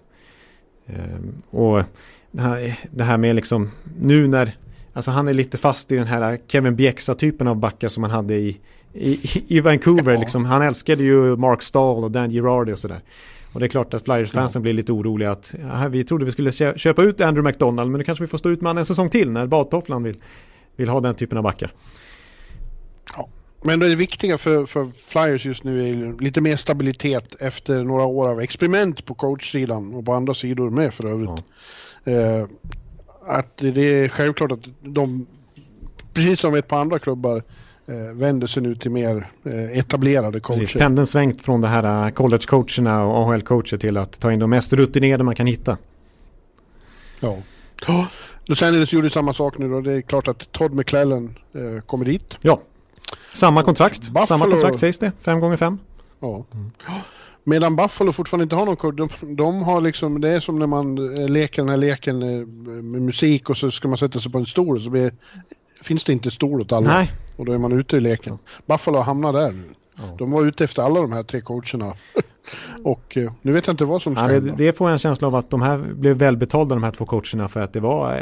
Ehm, och det här, det här med liksom nu när, alltså han är lite fast i den här Kevin Bjäxa-typen av backar som han hade i i, i Vancouver. Ja. Liksom. Han älskade ju Mark Stahl och Dan Girardi och sådär. Och det är klart att Flyers-fansen ja. blir lite oroliga att aha, vi trodde vi skulle köpa ut Andrew McDonald men nu kanske vi får stå ut med en säsong till när badtofflan vill, vill ha den typen av backar. Ja. Men det viktiga för, för Flyers just nu är lite mer stabilitet efter några år av experiment på coachsidan och på andra sidor med för övrigt. Ja. Eh, att det är självklart att de, precis som ett par andra klubbar, eh, vänder sig nu till mer eh, etablerade coacher. Precis, pendeln svängt från det här eh, college-coacherna och AHL-coacher till att ta in de mest rutinerade man kan hitta. Ja. ja. Los Angeles gjorde samma sak nu då. Det är klart att Todd McClellan eh, kommer dit. Ja. Samma kontrakt. Buffalo... Samma kontrakt sägs det. Fem gånger fem. Ja. Mm. Medan Buffalo fortfarande inte har någon kod. De, de, har liksom, det är som när man eh, leker den här leken med musik och så ska man sätta sig på en stol och så blir finns det inte stol åt alla. Nej. Och då är man ute i leken. Buffalo hamnar där nu. Ja. De var ute efter alla de här tre coacherna. och eh, nu vet jag inte vad som ska ja, hända. Det, det får jag en känsla av att de här blev välbetalda de här två coacherna för att det var eh,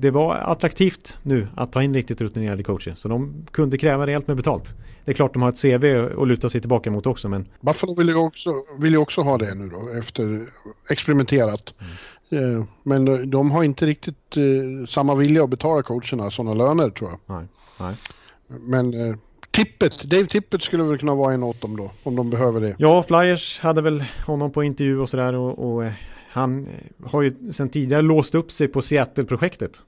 det var attraktivt nu att ta in riktigt rutinerade coacher. Så de kunde kräva rejält med betalt. Det är klart de har ett CV att luta sig tillbaka mot också. Men... Buffalo vill ju också, vill ju också ha det nu då efter experimenterat. Mm. Eh, men de har inte riktigt eh, samma vilja att betala coacherna sådana löner tror jag. Nej, nej. Men eh, Tippet, Dave Tippet skulle väl kunna vara en åt dem då, om de behöver det. Ja, Flyers hade väl honom på intervju och sådär och, och han har ju sedan tidigare låst upp sig på Seattle-projektet.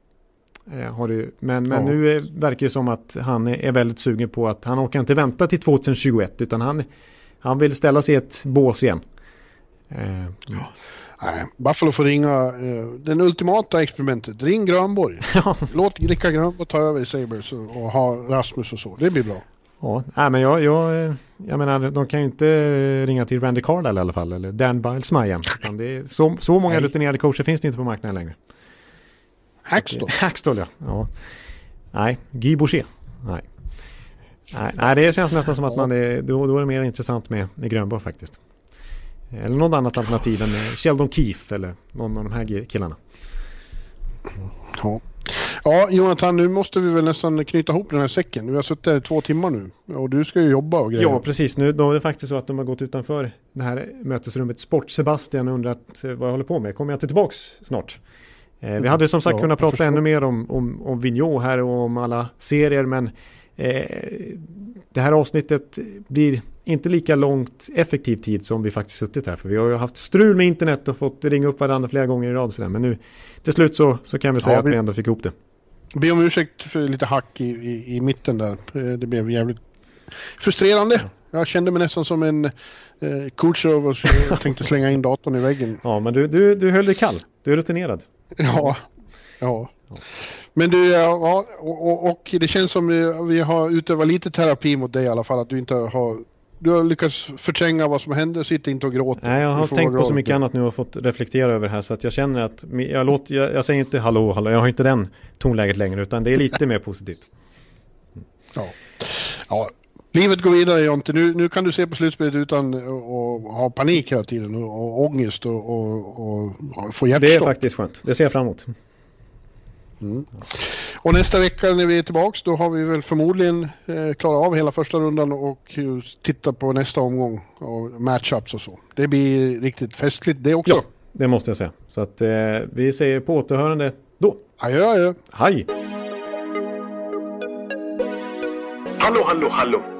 Har du, men men ja. nu verkar det som att han är väldigt sugen på att han orkar inte vänta till 2021 utan han, han vill ställa sig i ett bås igen. Ja. Nej, Buffalo får ringa eh, den ultimata experimentet. Ring Grönborg. Låt Rickard Grönborg ta över i Sabres och, och, ha Rasmus och så. Det blir bra. Ja, nej, men jag, jag, jag menar, de kan ju inte ringa till Randy Cardall i alla fall, eller Dan Bilesma igen. Det är så, så många nej. rutinerade coacher finns det inte på marknaden längre. Hackstall. Hackstall, ja. ja. Nej, Guy Boucher. Nej. Nej, nej, det känns nästan som att man är, då, då är det mer intressant med, med Grönborg faktiskt. Eller något annat alternativ än Sheldon Keefe eller någon av de här killarna. Ja. ja, Jonathan, nu måste vi väl nästan knyta ihop den här säcken. Vi har suttit här i två timmar nu och du ska ju jobba och grejer. Ja, precis. Nu då är det faktiskt så att de har gått utanför det här mötesrummet Sport Sebastian och undrat eh, vad jag håller på med. Kommer jag inte tillbaks snart? Eh, vi hade som sagt ja, kunnat prata ännu mer om, om, om Vigneault här och om alla serier men eh, det här avsnittet blir inte lika långt effektiv tid som vi faktiskt suttit här. För vi har ju haft strul med internet och fått ringa upp varandra flera gånger i rad. Sådär. Men nu till slut så, så kan vi säga ja, vi, att vi ändå fick ihop det. Be om ursäkt för lite hack i, i, i mitten där. Eh, det blev jävligt frustrerande. Jag kände mig nästan som en eh, Kutjerov och tänkte slänga in datorn i väggen. Ja, men du, du, du höll dig kall. Du är rutinerad. Ja, ja. Men du, ja, och, och, det känns som vi har utövat lite terapi mot dig i alla fall. Att du inte har du har lyckats förtränga vad som hände, sitter inte och gråter. Nej, jag har tänkt på så mycket annat nu och fått reflektera över det här så att jag känner att jag, låter, jag, jag säger inte hallå, hallå, jag har inte den tonläget längre utan det är lite mer positivt. Ja. ja, livet går vidare Jonte. Nu, nu kan du se på slutspelet utan att ha panik hela tiden och, och ångest och, och, och få hjärtstopp. Det är faktiskt skönt, det ser jag fram emot. Mm. Och nästa vecka när vi är tillbaks då har vi väl förmodligen eh, klarat av hela första rundan och tittar på nästa omgång och matchups och så. Det blir riktigt festligt det också. Ja, det måste jag säga. Så att eh, vi säger på återhörande då. Adjö, adjö. Hej! Hallå, hallå, hallå!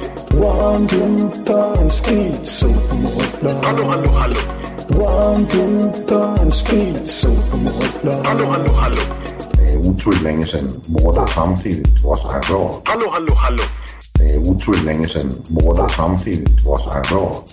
One, two, three, speed, so Hallå, hallå, hallå! One, two, three, speed, so Hallå, hallå, hallå! Det är otroligt länge sedan båda samtidigt var så här bra. Hallå, hallå, hallå! Det är otroligt länge sedan båda samtidigt var så här bra.